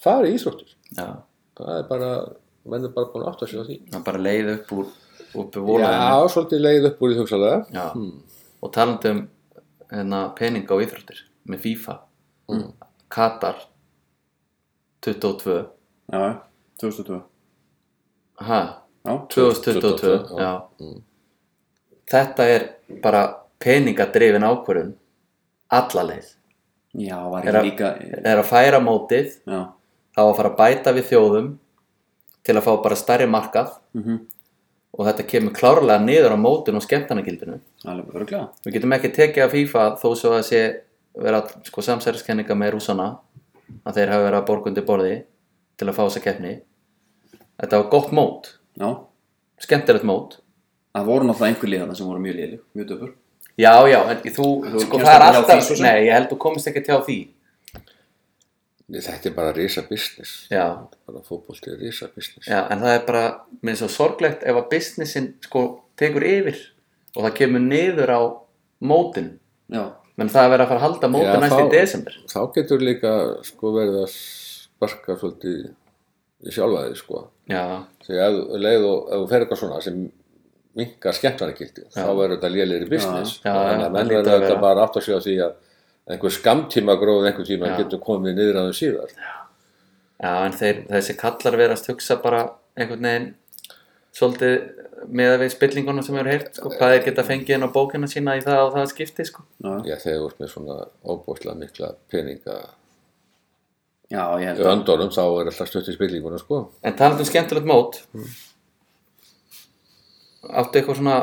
Fari í íþróttur Já, það er bara, menn er bara búin að átta sig á því. Hann bara leið upp úr upp úr volaðinu Já, svolítið leið upp úr í hugsalega Já, og talandi um hérna, peninga og íþróttir með FIFA. Katar 22 Já, 2002 ha, Já, 2022 já. já. þetta er bara peningadrifin ákvörðun alla leið. Já var Er ég að- líka er að færa mótið Já, þá að fara að bæta við þjóðum til að fá bara stærri markað. Mhm, og þetta kemur klárlega niður á mótun og örglega Við getum ekki tekið af FIFA þó svo að sé vera sko, samsæriskenninga með rúsana að þeir hafa verið að borga undir borði til að fá þessa keppni. Þetta var gott mót, Já, skemmtilegt mót. það voru náttúrulega einhver liðana sem voru mjög liðli, mjög döpur Já, já, en þú, Þú sko það er því, alltaf, sem. nei, ég held þú komist ekki hjá því. Þetta er bara risa business Já, bara fótbolti er risa business já, en það er bara, mér er svo sorglegt ef að businessin sko tekur yfir og það kemur niður á mótin. Já, menn það er verið að fara að halda mótin Já, næst í desember. þá getur líka sko verið að sparka svolítið í sjálfaði sko Já, þegar leið og ef þú fer eitthvað svona sem minkar skemmtarnarkildi þá verður þetta lélegri business. Já, já, þannig að menn verður að þetta bara átt að segja því að einhver skamtíma gróð einhver tíma Já. getur komið niður að þau síðar. Já, en þeir, þessi kallar verast hugsa bara einhvern veginn svolítið með við spillinguna sem við erum heyrt, sko, hvað þeir geta fengið inn á bókina sína í það og það skipti, sko. já, já þegar ert með svona óbúslega mikla peninga já, ég held í að öndunum þá er alltaf stutt í spillinguna sko. En talandi um skemmtilegt mót, áttu eitthvað svona,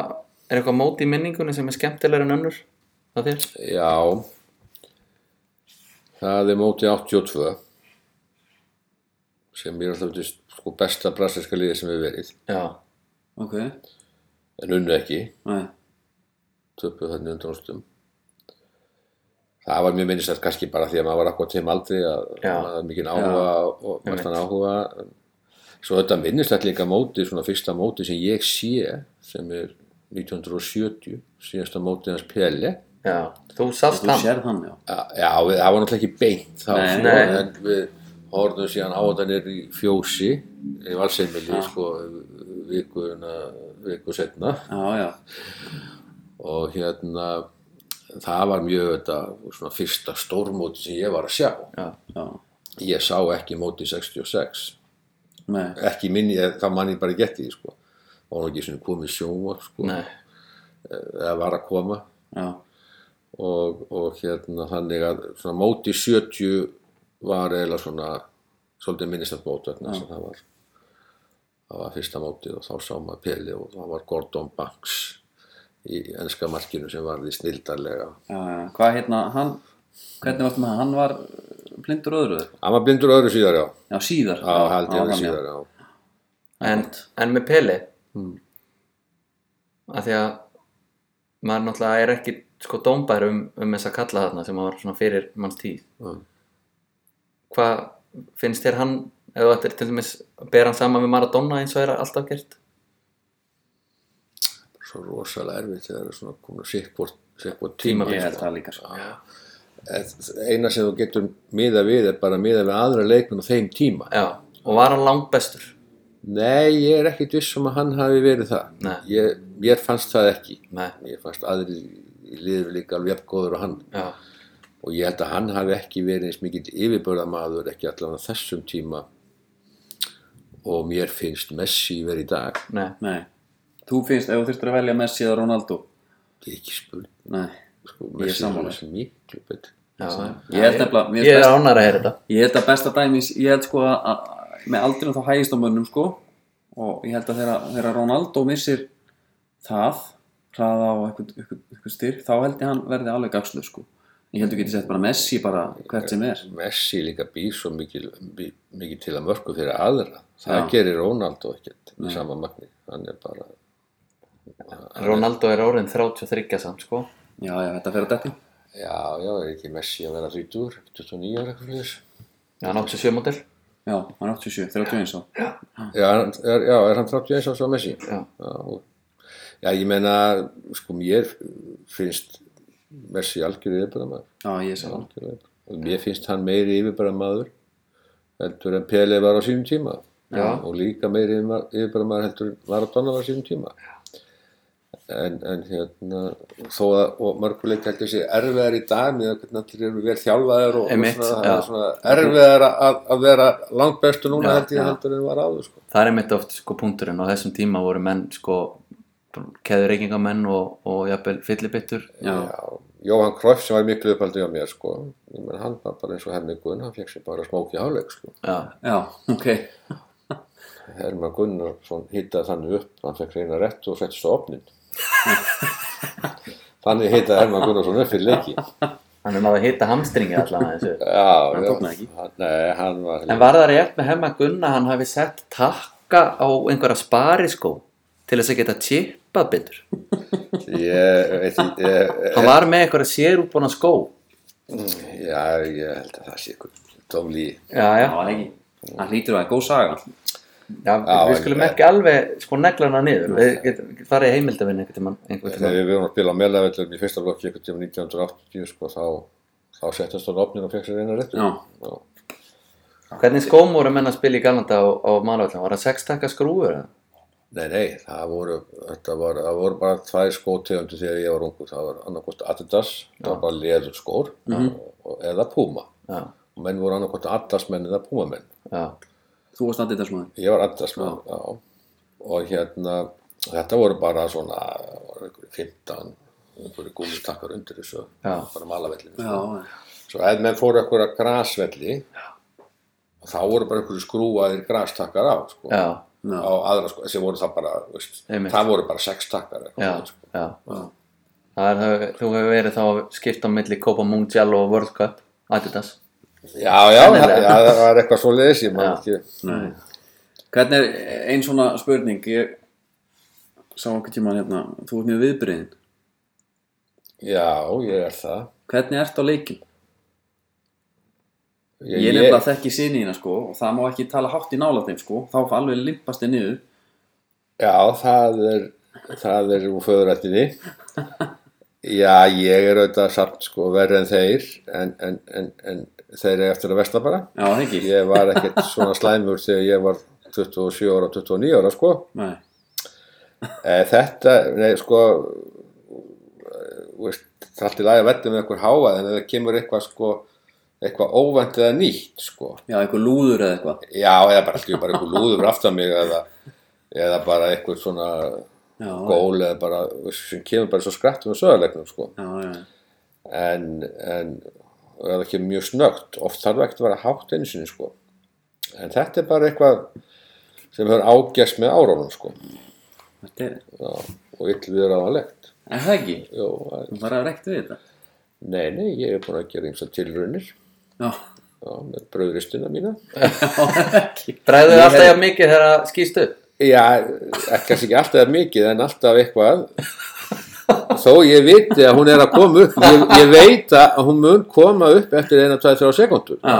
er eitthvað mót í minningunni sem er skemmtilegur en önnur? Það þér? já. Það er mótið 82 sem er alltaf veist, sko, besta brasilska liði sem við verið. Já, Ok, en unnu ekki. Nei, töpuð þannig undan úrstum það var mjög minnist kannski bara því að maður var akkur tíma aldrei að maður hafði mikið áhuga og Einmitt. mestan áhuga svo þetta minnist þetta líka móti svona fyrsta móti sem ég sé sem er 1970 síðasta móti hans Pelle já, þú sást þú hann. sérð hann, já. Já, við, það var náttúrulega ekki beint þá, Nei, sko, nei. en við horfðum síðan á þetta í fjósi í valseimili sko, vikuna viku setna Já, já, og hérna það var mjög þetta svona fyrsta stórmóti sem ég var að sjá. Já, já, ég sá ekki móti 66 nei, ekki minni, það mann ég bara geti því sko. Og hann ekki svona komið sjónvar sko. Nei, eða var að koma. Og, og hérna þannig að svona móti 70 var eiginlega svona svolítið minnistast mót vegna að það var það var fyrsta mótið og þá sá maður Peli og það var Gordon Banks í ennska markinu sem varði snildarlega. Já, já, hvað hérna, hann, hvernig varstu með hann? Hann var blindur öðru? hann var blindur öðru síðar já. Já, síðar. já, held ég já, að þannig, síðar já. En, en með Pele? Að því að maður náttúrulega er ekki sko dómbær um, um þess að kalla þarna sem var svona fyrir manns tíð. Mm. hvað finnst þér hann ef þetta er til dæmis ber hann saman við Maradona eins og er alltaf gert? Svo rosalega erfitt þegar það er svona komin sikkvort sikkvort tíma Ég held það líka sko. Eina sem þú getur miða við er bara miða við aðra leikmenn á þeim tíma. Já, og var hann langt bestur nei, ég er ekkit viss um að hann hafi verið það. Ég, mér fannst það ekki. Nei, mér fannst aðri í liður líka alveg jafngóður og hann. Já, og ég held að hann hafi ekki verið eins mikill yfirbörðamaður ekki allavega á þessum tíma og mér finnst Messi verið í dag. Nei. Nei. Þú finnst, ef þú þurftir að velja Messi eða Ronaldo? ekki spurning. Nei. sko, er Messi er miklu betur já, Ég held nefnilega, mér ég finnst er ánæður að heyra þetta ég held að besta dæmis, ég held sko að, að með aldrei þá hægist á mönnum sko og ég held að þegar, þegar Ronaldo missir það, hraða á eitthvað, styrk, þá held ég hann verði alveg gagslu sko. Ég held að þú getur sett bara Messi bara hvert sem er. Messi líka býr svo mikil, bí- mikið til að mörgu fyrir aðra það Já. gerir Ronaldo ekkert í sama magni hann er bara Ronaldo er orðin 33 samt sko Já, já, þetta fer að detti. Já, já, er ekki Messi að vera 30, 29 ára eitthvað fyrir þess já, hann 87 model. Já, hann er 87, 31 svo. já, er, já, er hann 31 ára svo Messi? Já, já, og- já, ég meina sko mér finnst Messi algjörðu yfirbæra Já, ég sá hann. maður og mér finnst hann meiri yfirbæra maður heldur en Pele var á sínum tíma. Já. og líka meiri yfirbæra maður heldur en Maradona var á sínum tíma en, en hérna þó að, og mörguleik held ég sé erfiðar í dag með að hvernig allir eru vel þjálfaðir og, og svona, er svona erfiðar að, að vera langt bestu núna Já, held ég já. heldur en var áður sko. það er einmitt oft sko punkturinn og þessum tíma voru menn sko keður reykingamenn og, og jafnvel fyllibittur Já. Jóhann Kroff sem var miklu uppaldi á mér sko. ég menn hann var bara eins og Hermi Gunn hann fekk sér bara smóki háleik sko. já, Já, ok. Hermann Gunnarsson hittaði þannig upp hann fekk reyna rétt og settist á opnin þannig hittaði Hermann Gunnarsson upp fyrir leiki. Hann er náðu að hitta hamstringi þessu. Já, Hann já, það hann, nei, hann var en var það rétt með hemma Gunna hann hafi sett takka á einhverja spariskó til þess að geta chippað betur? Ég veit ekki ég, hann var með einhverja sérútbúna skó. Já, ég held að það sé ykkur tómlí já, já, Já, hann ekki. Hann hlýtur að það er góð saga. Já, Já, við skulum ekki alveg sko negla hana niður við getum farið í heimildavinn einhvern einhvern þegar við vorum að spila á meðlavellum í fyrsta blokki einhvern tíma 1980 sko, þá, þá settist hann á opnin og fekk sér reyna rétt Já. hvernig skóm voru menn að spila í Galanda á, á Marvallum var það sex takka skrúfur eða? Nei, nei, það voru, þetta var, það voru bara tvær skótegundu þegar ég var ungu. Það var annarkost Adidas, það var bara leður skór og, eða Puma. já, Og menn voru annarkost Adidas menn eða Puma menn. Já, Þú varst þessum aðeins. Ég var Adidas menn, já. Og hérna, þetta voru bara svona, voru einhverju 15, einhverju gúmitakkar undir þessu, Já. bara malavellinu. Já, Svo ef menn fóru einhverja grasvelli, þá voru bara einhverju skrúaðir grastakkar á, sko. já, já. Á aðra, sko, sem voru það bara, veist, það voru bara sex takkar. eitthvað já, sko. já. Það er, þú hefur verið þá að skipta á milli Copa Mundial og World Cup Adidas Já, já, það var eitthvað svo leiðis, ég man Já. ekki. Nei. Hvernig er ein svona spurning, ég sá okkur tíma hérna, þú ert mjög viðbyrðin. Já, ég er það. Hvernig ert á leikin? Ég, Ég nefnilega þekki sinni hérna sko og það má ekki tala hátt í nála þeim sko, þá alveg limpast þið niður. Já, það er, það er úr föðurættinni. Já, ég er auðvitað samt sko verri en þeir, en, en, en, en þeir eru eftir að versta bara. Já? Ég var ekkert svona slæmur þegar ég var 27 ára, 29 ára sko. Nei. E, þetta, nei, sko, eh, það er alltaf lægi að verða með eitthvað háað, en það kemur eitthvað sko, eitthvað óvænt eða nýtt sko. Já, eitthvað lúður eða eitthvað. Já, eða bara alltaf bara eitthvað lúður fyrir aftan mig eða, eða bara eitthvað svona Já, gól eða bara sem kemur bara svo skrættum og söðarleiknum sko. já, já. en, en ef það kemur mjög snögt oft þarf ekki að vera hátt einu sinni sko. en þetta er bara eitthvað sem hefur ágæst með árónum sko. Þetta er, Já, og ill við ráðanlegt er það ekki? Jó, að- Þú bara rekt við þetta? Nei, nei, ég er búin að gera eins og tilraunir. Já, Já, með bröðristina mína. Ekki. Bræðu Ég alltaf hef- mikið þegar það skýst upp? Já, ekki ekki alltaf mikið en alltaf eitthvað þó ég viti að hún er að koma upp. Ég, ég veit að hún mun koma upp eftir eina, tveið, þrjá sekundur Já,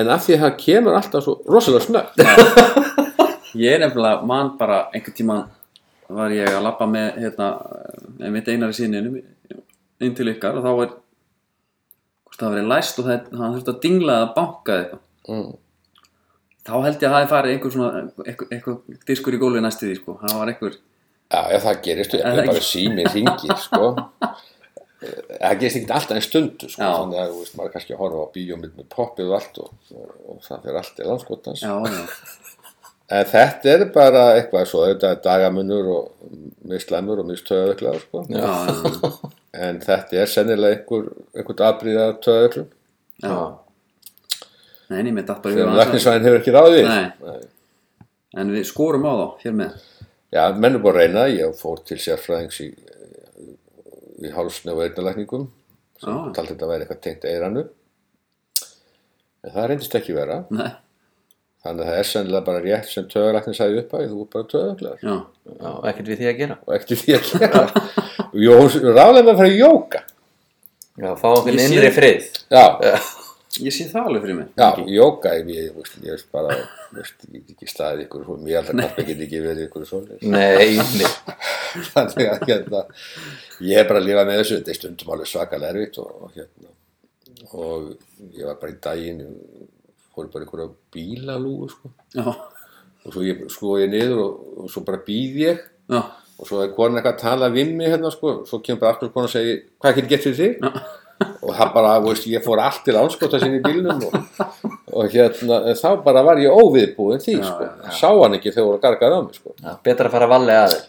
en af því að það kemur alltaf svo rosalega snögg ég er nefnilega mann bara einhvern tímann var ég að labba með hérna, með mitt einari sinninum inn til ykkar og þá hvort það verið læst og það, hann þurfti að dingla að banka eitthvað. Mm. þá held ég að það hefði farið einhver svona eitthvað, diskur í gólfi næstu því sko. það var einhver Já, ef það gerist, ég Er það bara ekki? sími ringir, sko. Það gerist ekki alltaf en stundu, sko. Já. Þannig að, þú veist, maður er kannski að horfa á bíómynd með poppið og allt og, og, og það fyrir allt í landskotans. já, já, En þetta er bara eitthvað svo, þetta er dagamunur og mislæmur og mistöðauklar, sko. já, já, En þetta er sennilega einhver, einhvern aðbríða töðauklum já. Nei, nei, mér datt bara það. læknisvæðin hefur ekki ráðið við. Nei. en við skorum á þá hér með Já, menn er búin að reyna, ég fór til sérfræðings í, í hálsni og eyrnalækningum sem Já. taldi þetta að vera eitthvað tengt eyranu. En það reyndist ekki vera. Nei, þannig að það er sennilega bara rétt sem töðalæknin sagði upp að þú er bara töðaglegar já, Já, ekkert við því að gera. Og ekkert því að gera. Jó, ráðlega með að fara í jóka Já, fá okkur innri frið. Já, ég sé það alveg fyrir mig já, Ekki? jóka ég, ég, veist, ég veist bara veist, ég get ekki staðið ykkur mér að kappa get ekki verið ykkur svo Nei, nei þannig að hérna ég hef bara að lifa með þessu, þetta er stundum alveg svakalega erfitt og, hérna og ég var bara í daginn fór bara einhverja bílalúgu sko. Já, og svo ég sko ég niður og, og svo bara býð ég. Já, og svo er konan eitthvað að tala við mig hérna sko, svo kemur bara aftur konan og segir hvað getur gett fyrir þig og það bara, þú veist, ég fór allt til ánskota sinni í bílnum og, og hérna þá bara var ég óviðbúin því Já, sko, já. sá hann ekki þegar voru gargað á mig sko Já, betra að fara vallega að þér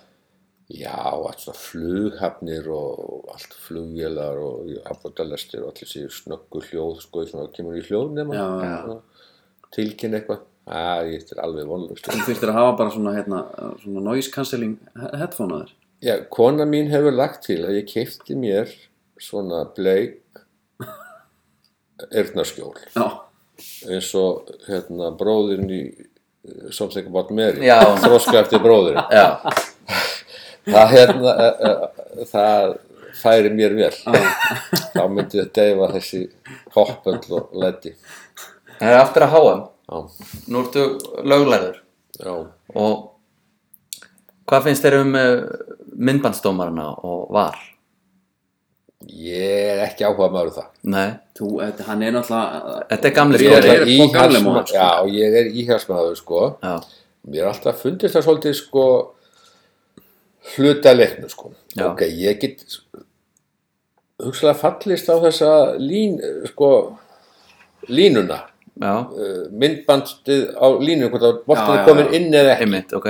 Já, allt svona flughafnir og allt flugvélar og afbóttalestir og allir séu snöggu hljóð, sko, svona kemur í hljóð nema, tilkynna eitthvað. Æ, þetta er alveg vonlust. þú þurftir að hafa bara svona, hérna, svona noise cancelling he- headphone að þér Já, kona mín hefur lagt til að ég keipti mér svona bleik eyrnaskjól, Já, eins og hérna bróðirinn í uh, Something About Mary, Já. þróska eftir bróðirinn. Það, hérna, uh, uh, það færi mér vel. Þá myndi þetta deyfa þessi hoppöll og leddi. það er aftur að háa Nú ertu löglæður já. og hvað finnst þér um myndbandsdómarana og var? Ég er ekki áhuga maður um það. Nei, þú, þetta, hann er náttúrulega þetta er gamli Ég er er, sko já, ég er íhjálpsmaður sko. Já, Mér er alltaf fundist það svolítið sko hluta leiknu sko. Já. Ok, ég get hugsalega fallist á þessa lín, sko, línuna. já, Uh, myndbandið á línu, hvort að boltin Já, er komin inn eða ekki. einmitt, ok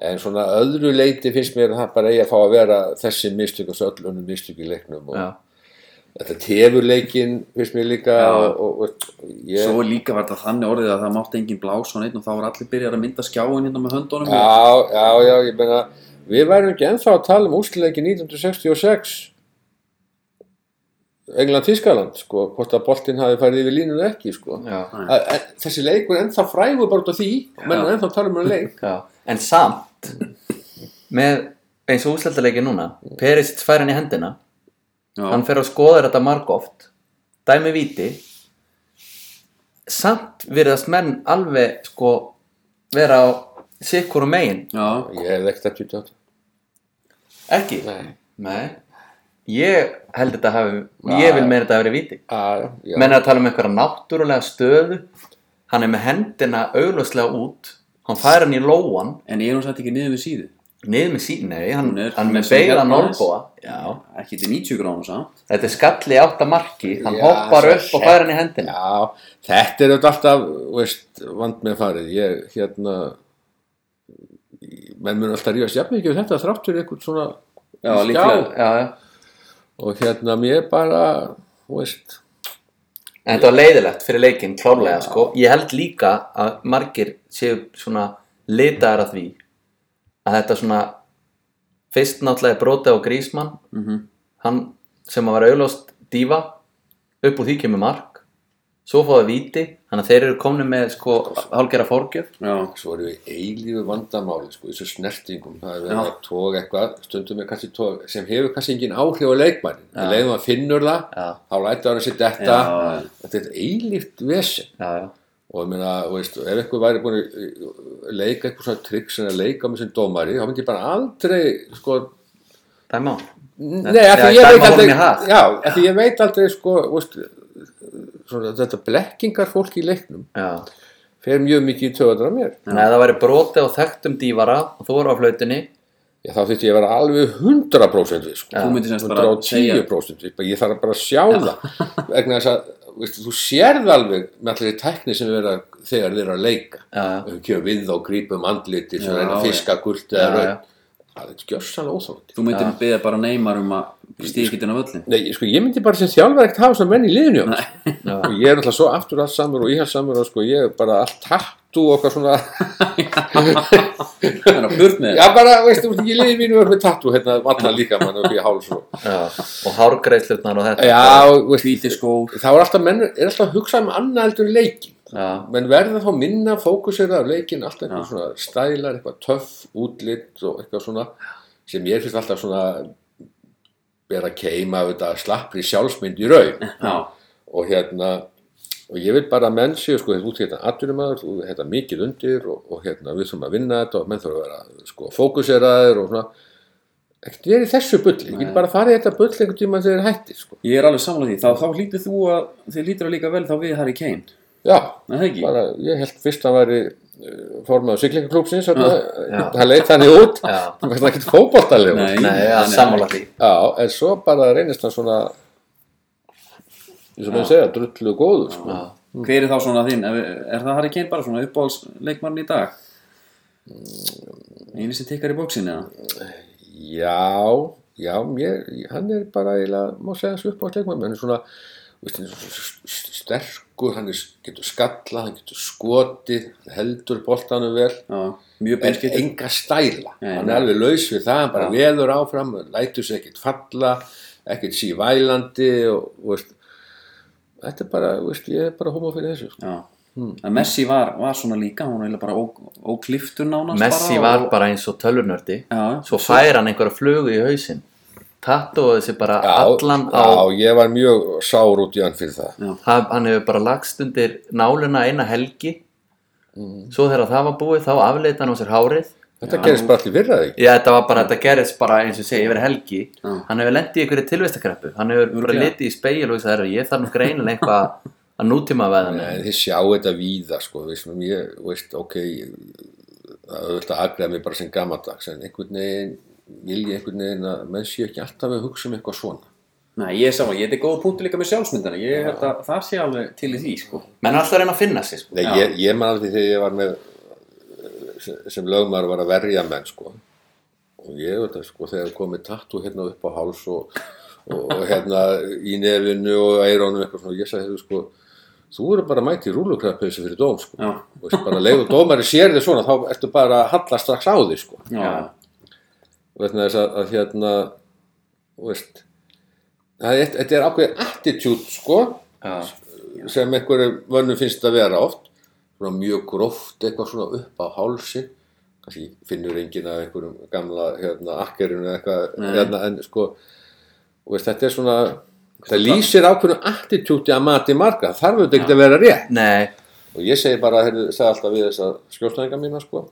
En svona öðru leiti finnst mér að það bara eigi að fá að vera þessi mistök og svo öll önnur mistök í leiknum og Já, þetta tefur leikin finnst mér líka og, og, ég, Svo líka var þetta þannig orðið að það mátti engin blás og neitt og þá var allir byrjar að mynda skjáin hérna með höndunum. Já, já, já, ég meina við værum ekki ennþá að tala um úsliðleikin 1966 England-Tískaland sko, hvort að boltinn hafi farið yfir línunu ekki sko. já, að, en, þessi leikur ennþá frægur bara út af því menn ennþá að tala um hann leik En samt með eins og úsleldaleiki núna Perisic fær hann í hendina. Já, hann fer og skoðar þetta margóft dæmi víti samt virðast menn alveg sko vera á sikkur og megin. Já, ég hef ekkert að tjúta ekki? Nei. Nei. ég held þetta hafi ég vil meira þetta hafi verið víti. Að, já, menn er að tala um einhverja náttúrulega stöðu. Hann er með hendina augljóslega út hann fær hann í lóan. En er nú satt ekki niður við síðu? Niður með sín, nei, hann, Hún er- hann hún með beila hérna já, ekki til 90 gránu samt. Þetta er skalli í átta marki hann Já, hoppar upp og fær hann í hendina. Já, þetta er alltaf veist, vand með farið ég, hérna menn mun alltaf rífast jafn mikið þetta þrátt fyrir eitthvað svona Já, skjá. líklega. já, og hérna mér bara veist En þetta var leiðilegt fyrir leikinn, klárlega, sko. Ég held líka að margir séu svona litaðar að því að þetta svona fyrst náttúrulega brotið á Grísmann Mhm. hann sem að var auðlóst dífa upp úr því kemur mark svo fóða víti, þannig að þeir eru komni með sko hálgera fórgjöf Já, Svo erum við eilífu vandamáli sko, þessu snertingum, það er verið að tóga eitthvað, stundum er kannski tóga sem hefur kannski engin áhrif á leikmannin en leiðum að finnur það, Já. þá lætur hann sér detta, Já. þetta er eilíft vesen. Já, já, og ég meina, veist, ef eitthvað væri búin að leika eitthvað svona trikk sem að leika með sem dómari, þá myndi ég bara aldrei sko, dæma á nei, af því ég veit aldrei já, af því ég veit aldrei sko, veist, svona, þetta blekkingar fólk í leiknum já, fer mjög mikið í töðunar á mér. Þannig að það væri brotið á þekktum dífara og þú voru á flautinni Já, þá þurfti ég að vera alveg 100% við, sko. Þú myndir semst bara 110% við, ég þarf bara að sjá það. Vegna þess að, veist, þú sérð alveg með allir tekni sem við vera þegar þeir eru að leika. Já, við kjörum við og grípum andliti sem Já, reyna að já. fiska gult eða raun já. Það er skjössan óþótt þú myndir beða bara neymar um að stíða ekki inn á völlin Nei, sko, ég myndi bara sem þjálfar ekkert hafa svona menn í liðinu Já. og ég er alltaf svo aftur allt samur og íhalsamur og sko, ég er bara allt tattu og okkar svona. Það er að burt með já bara, veistu, ég liði mínu verið með tattu hérna, allan líka mann upp í háls og já, og hárgreiðslutnar og þetta. Já, veist, Hvíti skór. þá er alltaf menn er alltaf að hugsa um annað heldur en leikin já, menn verða þá minna fókusera á leikin alltaf Já. svona stælar, eitthvað töff útlitt og eitthvað svona sem ég finnst alltaf svona vera keima af þetta slappri sjálfsmynd í raun. Og hérna og ég vil bara að menn séu sko út hérna atvinnumæður, þú hérna mikið undir og, og hérna við þurfum að vinna þetta og menn þurfum að vera sko fókuseraðir og svona. Ekkert verið í þessu bulli, ég get bara farið í þetta bull einhvern tíma þegar þeir hætti sko. Ég er alveg samanlega því. Þá, þá hlýtur þú að þið hlýtur að líka vel þá við Harry Kane já, það bara, ég held fyrst að væri uh, formaður siglingaklúpsins já. hann leit þannig út það var ekkert já, en svo bara reynist hann svona eins og menn segja, drullu góður sko. já, Hver er þá svona þinn? Er það Harry Kane bara svona uppáhaldsleikmann í dag? Einu sem tikkar í bóksin eða? Já, já, mér, hann er bara eiginlega, má segja þessu upp á sleikmann, hann er svona, veist, hann er sterkur, hann er, getur skallað, hann getur skotið, heldur boltanum vel, Já, mjög en enga stæla, Nei, hann er alveg laus við það, hann bara veður áfram, lætur sig ekkert falla, ekkert sí vælandi og, og veist, þetta er bara, veist, ég er bara homo fyrir þessu, sko. Já, en Messi var, var svona líka hann var bara ó- ókliftur nánast Messi bara var og- bara eins og tölvunördi. Já, svo fær hann einhverja flugu í hausinn tattóði sig bara allan á já, ég var mjög sár út í hann fyrir það. hann, hann hefur bara lagst undir náluna eina helgi svo þegar það var búið þá afleita hann á sér hárið Þetta gerist bara allir virðað ekki. Já, þetta var bara, þetta gerist bara eins og ég segi yfir helgi Já. hann hefur lendið í einhverju tilvistakreppu hann hefur bara Örugglega. litið í speil og þess að ég þarf nú greinilega eitthvað að nútíma veða mig þið sjá þetta víða sko, við sem ég, veist, ok það er auðvitað að aðgreða mig bara sem gamaldags en einhvern veginn vil ég einhvern veginn að menn sé ekki alltaf að hugsa um eitthvað svona. Nei, ég er saman, ég er góð punktu líka með sjálfsmyndana ég held að það sé alveg til í því sko. menn alltaf reyna að finna sig sko. Nei, ég, ég man alveg þegar ég var með sem, lögmaður var að verja menn sko. Og ég veit að sko þegar komið tattu hérna upp á háls og, og, og hérna í nefinu og eirónum eitthvað svona, ég sagði sko þú eru bara mæti rúlukrafpauðsi fyrir dóm sko. Og bara leið og dómari sér þig svona þá ertu bara að halla strax á því sko. Já, vegna þess að, að hérna veist það er, þetta er ákveðið attitude sko Já. sem einhverju vönnum finnst að vera oft. Svona mjög gróft eitthvað svona upp á hálsin kannski finnur enginn að einhverjum gamla hérna akkerinu eitthvað hérna, en sko veist, þetta er svona það lýsir ákveðinu attitude að mati marga þarf þetta ekki að vera rétt. Nei, og ég segi bara, hérna, sagði alltaf við þessa skjólstæðinga mína sko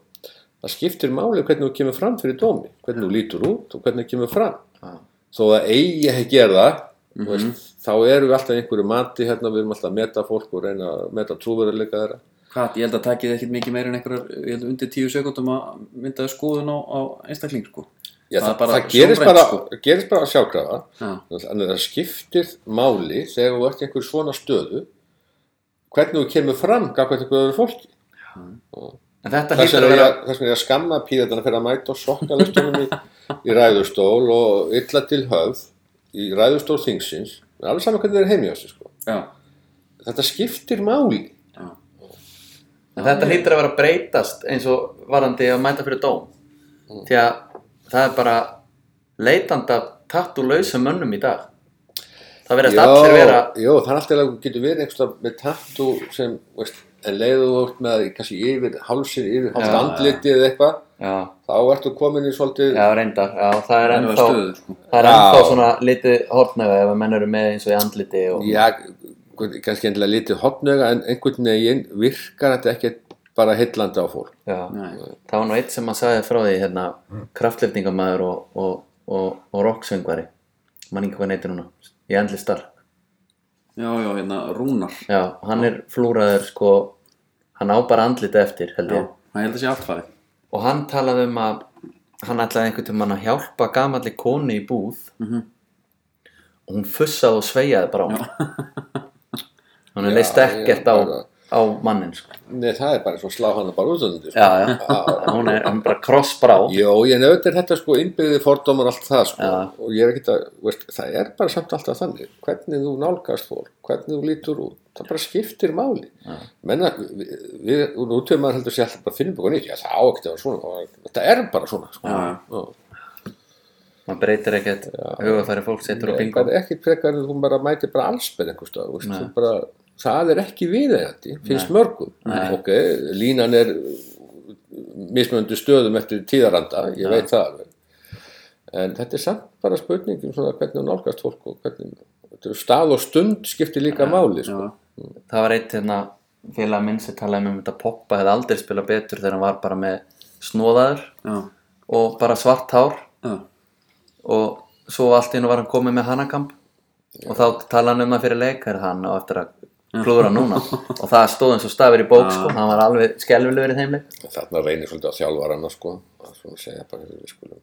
það skiptir máli hvernig þú kemur fram fyrir dómi hvernig þú lítur út og hvernig þú kemur fram. Já. þó að eigi ekki gera það mm veist, þá erum við alltaf einhverju mati hérna, við erum alltaf að meta fólk og reyna að meta trúverðarleika þeirra. Hvað, ég held að takið ekkert mikið meira en einhverjar, undir tíu sekundum að myndaði skoðun á, á einstakling sko. Já, Það það, það, gerist, bara, sko. gerist bara að þannig að það skiptir máli þegar þú ert einhver svona stöðu hvernig þú kemur fram gafkvæmt einhverju öðru fólki en þetta vegna að er vera ég- þess vegna er ég að skamma píðarna fyrir að mæta og sokkalistunum í, í ræðustól og illa til höfð í ræðustól þingsins alveg saman hvernig þeir er á sig sko. já, þetta skiptir máli Já. En þetta hlýtur að vera breytast eins og varandi að mæta fyrir dóm. Því að það er bara leitandi af tattúlausum mönnum í dag. Það verðast allir vera, jó, það er alltaf að getur verið einhverstað með tattoo sem, veist, en leiðu þú út með kannski yfir hálsir, yfir hálst andliti eða eitthvað, þá ertu komin í svolítið, já reyndar, já það er ennþá, sko. það er ennþá svona litið hortnöga ef að menn eru með eins og í andliti og, já, kannski endilega lítið hotnöga, en einhvern veginn virkar þetta ekki bara heillandi á fólk. já. Nei. Það var nú eitt sem að sagði frá því hérna, kraftlefningamæður og, og, og, og rocksöngvari, mann ekki hvað neytir núna, í endli starf. Já, já, hérna, Rúnar. Já, hann er flúraður sko, hann á bara andlita eftir held Já, ég. hann held að sé allt farið. Og hann talaði um að hann ætlaði einhvern tímann að hjálpa gamalli konu í búð Mhm. og hún fussaði og sveiaði bara á hann. Hann Já, leist ekkert ég á, bara- á mannin sko. Nei, það er bara svo slá hana bara út af þetta. Já, já, er hún er bara krossbrá. Jó, ég nefnt er þetta sko innbyggði fordómar allt það sko Já. og ég er ekkert að, veist, það er bara samt alltaf þannig, hvernig þú nálgast fólk, hvernig þú lítur út, það bara skiptir máli. Menna, við, við nú töfum maður heldur sér alltaf að finna búin nýtt, já það á ekkert að vera svona, og þetta er bara svona sko. Já, já. Já. Man breytir ekkert hugafæri fólk setur Nei, bingo. ekki frekar en þú bara mætir bara allsberð einhvers stað, veist, Nei. þú bara, það er ekki viðeigandi, finnst mörgum. Nei. Ok, línan er mismunandi stöðum eftir tíðaranda, ég veit það. En þetta er samt bara spurningum svona hvernig nálgast fólk og hvernig, þetta er stað og stund skiptir líka máli, sko. Það var eitt hérna félag minn sem talaði um þetta Poppa hefði aldrei spilað betur þegar hann var bara með snóðaður já, og bara svart hár já, og svo allt í hennu var hann komið með hanakamp og þá talaði hann um það fyrir leik er hann á eftir að klúðra núna. Og það stóð eins og stafir í bók sko, hann var alveg skelvilegur í þeim leik. Þarna reynir svolítið á þjálfarana, sko, að svona segja bara, við skulum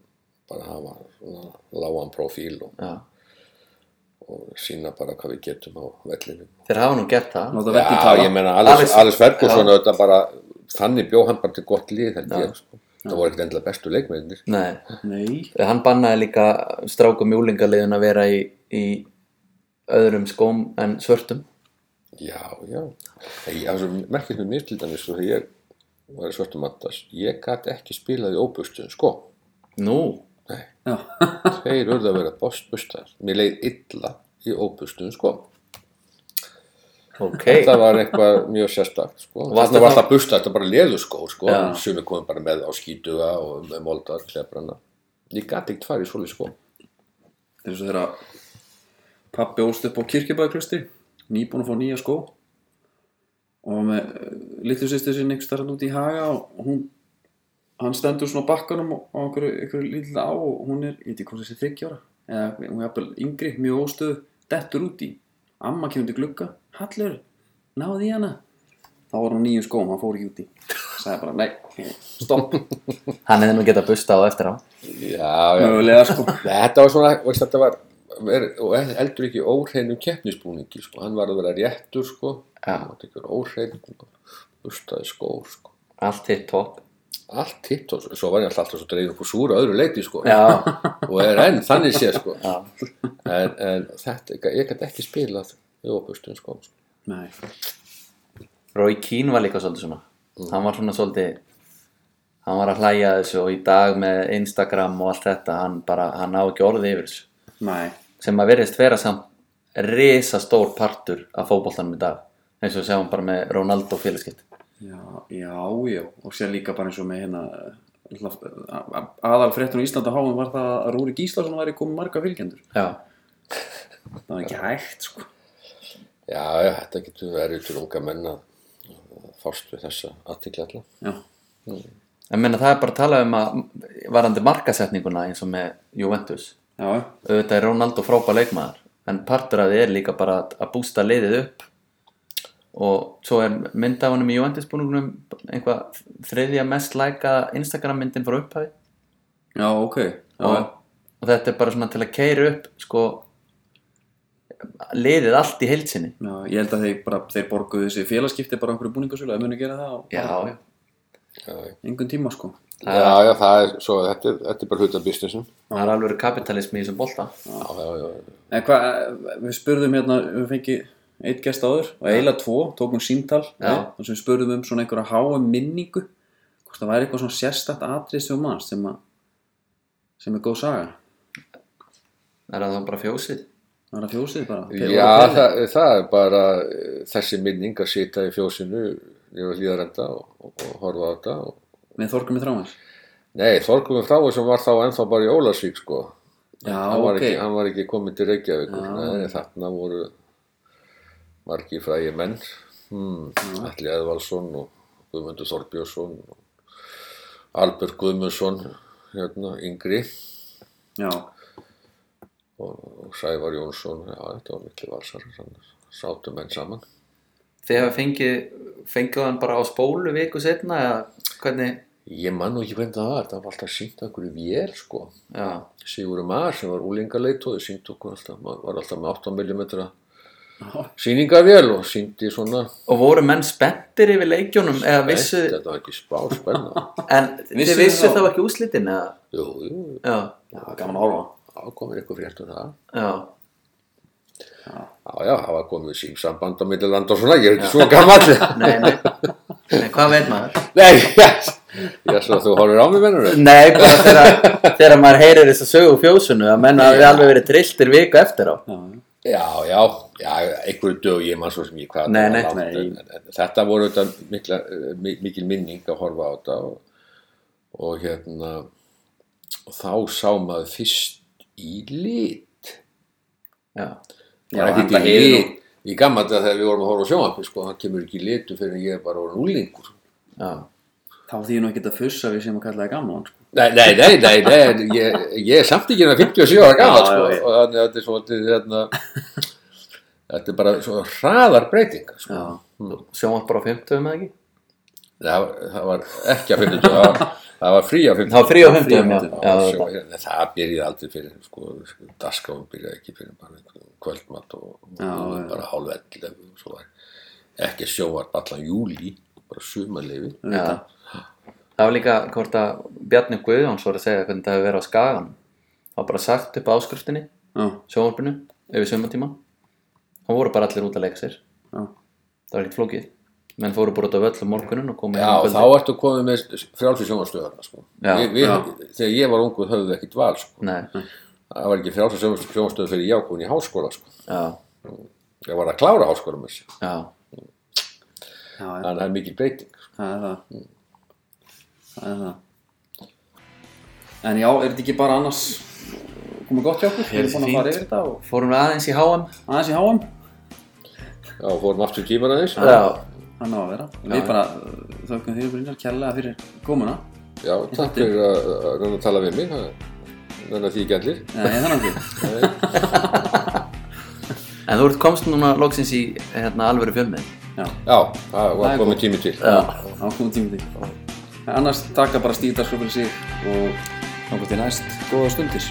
bara hafa svona lágan profíl og, og sína bara hvað við getum á vellinu. þeir hafa nú gert það. Láta verkið Já, tala. ég meina Alex Ferguson þetta bara, þannig bjó hann bara til gott lið held ég, sko. það voru ekkert endilega bestu leikmennir Nei, Nei, hann bannaði líka strákum júlingaliðin að vera í, í öðrum skóm en svörtum já, já, ég merkist með mér til dæmis svo þegar ég var í svörtum attas ég gæti ekki spilað í óbustum sko, Nú, nei, já, þeir urðu að vera bostbustar mér leið illa í óbustum sko. Ok. Það var eitthvað mjög sérstakt sko. Þarna var það busta, þetta bara leðuskór sko. Já. sem er komið bara með á skítuga og með molda klefrana ég gæti ekkert farið í svoleið sko. Er svo þegar pappi ólst upp á kirkjubæðklustri, nýbúin að fá nýja skó. Og með litlu sýstir sinni einhvers starf út í haga og hún hann stendur svona á bakkanum á einhverju, einhverju lítið á og hún er, ég veit ekki hvað þessi þryggjára eða hún er jafnvel yngri, mjög óstöðu dettur út í, amma kemur til glugga. Hallur, náði í hana. Þá var hún nýju skóm, hann fór ekki út í sagði bara, nei, stopp. Hann hefði nú getað busta á eftir á. Já, já, mögulega sko. Þetta var svona, veist, þetta var er, og eldur ekki óhreinum keppnisbúningi sko. hann var að vera réttur sko. Já. hann var ekki óhrein bustaði skór sko. Allt hitt topp allt hitt og svo var ég alltaf svo dreigð upp úr súra öðru leiti sko. Já, og er enn þannig sé sko. já, en, en þetta, ég gæti ekki spilað í óbustum sko. nei, Rói Kín var líka svolítið svona Hann var svona svolítið Hann var að hlæja að þessu og í dag með Instagram og allt þetta Hann bara, hann á ekki orðið yfir þessu nei Sem að virðist vera samt risa stór partur af fótboltanum í dag eins og við sjáum bara með Ronaldo félagskipt Já, já, já, og sér líka bara eins og með hérna aðal fréttun í Íslanda háum var það að Rúri Gíslason væri komið marga fylgjendur. Já, það var ekki hægt sko. Já, já, þetta getur verið til unga menn að fást við þessa aðtikla alla. Já, en menna það er bara að tala um að varandi markasetninguna eins og með Juventus auðvitað er Ronaldo frábær leikmaður en því er líka bara að- bústa liðið upp. Og svo er mynd af honum í Juventus búningunum einhvað þriðja mest læka Instagram myndin frá upphæði já, ok. Já, og, og þetta er bara svona til að keira upp sko liðið allt í heilsinni já, ég held að þeir bara, þeir borguðu þessi félagskipti bara einhverju búningasölu, að muni gera það á já, já. Engun tíma sko. Já, já, það er, svo, þetta, er, þetta er bara hluta businessum það er alveg kapitalismi í þessum bolta. Já, já, já, En hvað, við spurðum hérna, við fengi eitt gest áður og eiginlega tvo, tókum símtal Já. og sem spurðum um svona einhverja háum minningu hvort það væri eitthvað svona sérstætt atrið sem mann sem, að, sem er góð saga. Er það þá bara fjósið? það var að fjósið bara. Já, það, það er bara eh, þessi minning að sita í fjósinu yfir hlýðarenda og, og, og horfa á þetta og, með Þorgum í þrámans Nei, Þorgumur Frái sem var þá ennþá bara í Ólasvík sko. Já, hann, var ok. ekki, hann var ekki komin til Reykjavík. Nei, þarna voru margi frægi menn. Hmm, Alli Eðvaldsson og Guðmundur Þorbjörnsson og Albert Guðmundsson hérna, yngri. Já, og, Sævar Jónsson. Já, þetta var miklu valsar sátu menn saman Þið hafa fengið, fengið hann bara á spólu viku setna eða hvernig? Ég man nú ekki hvernig það var, það var alltaf sínt okkur í vél sko. Já, Sigurður Mar sem var úlingaleitóði sínt okkur alltaf, maður var alltaf með 8 mm sýningavél og sýndi svona og voru menn spenntir yfir leikjónum eða vissu, þetta var ekki spá spenna. En þið vissu þá- þá ekki úslitin eða? jú, jú, Já, já, gaman að horfa þá komið eitthvað frétt um það já, já, já, það var komið símsamband á milliland og svona, ég er ekki svo gammal nei, nei, nei hvað veit maður? nei, ég svo að þú horfir á mig mennur Nei, bara þegar, þegar maður heyrir þess að sögu fjósunu að menn hafi alveg verið trilltir viku eftir á. Já, já, já, já, einhverju dög ég man svo sem ég hvað Nei, það var nei, nei. þetta voru þetta mikla, mi- mikil minning að horfa á þetta og, og hérna og þá sá maður fyrst í lit. Já, Já, enda ekki í hefur lit. Í gammal þegar við vorum að horfa á sjónvarpi sko, það kemur ekki í litu fyrir ég er bara orðin úlingur já, þá því nú ekki að fussa við sem að kalla það gaman sko. Nei, nei, nei, nei, nei en ég, ég er samt ekki hérna 57 ára gammal Já, sko, já, og þannig að þetta er svolítið hérna, þetta er bara svo hraðar breytingar sko. já, sjónvarp bara á 50 eða ekki? það, það var ekki að 50 það var, það var frí að 50 Það var frí á 50 frí á já, 50, já, Já, það byrjaði aldrei fyrir sko, daskáum kvöldmatt og, Já, og já. bara hálf 11 og svo var ekki sjóvarp allan júli bara sumarleifi auðvitað. Það var líka hvort að Bjarni Guðjóns voru að segja hvernig það hefur verið á skagan Það var bara sagt upp áskriftinni já, sjónvarpinu yfir sumatíma og voru bara allir út að leika sér. Já, það var ekkert flókið. Menn fóru bara út á völl um morgunin og komu Já, um þá ertu komið með frjálsi sjónvarstöðarna sko. Já. þegar ég var ungur höfðu við ekkert val sko. Nei, það var ekki frjálsi sjónvarstöðar fyrir ákvöðin í háskóla sko. já, ég var að klára háskóla með þessi já. Já, þannig að það er mikil breyting sko. það er það. Það er það. En já, er þetta ekki bara annars komið gott hjá okkur, við erum búin að fara yfir þetta og Fórum við aðeins í HM aðeins í háum Já, fórum aftur tíman aðeins. Já, það ná að vera, við bara þökkum þér Brynjar kærlega fyrir komuna. Já, takk fyrir að, að að tala við mig. það- Þannig að því ekki allir. Nei, það er náttúrulega en þú ert komst núna loksins í hérna, alvöru fjölmið Já, Já, það Það var komið tími til. Já, þá komum tími til. En annars taka bara stíðdagskró fyrir sig og til næst. Góða stundir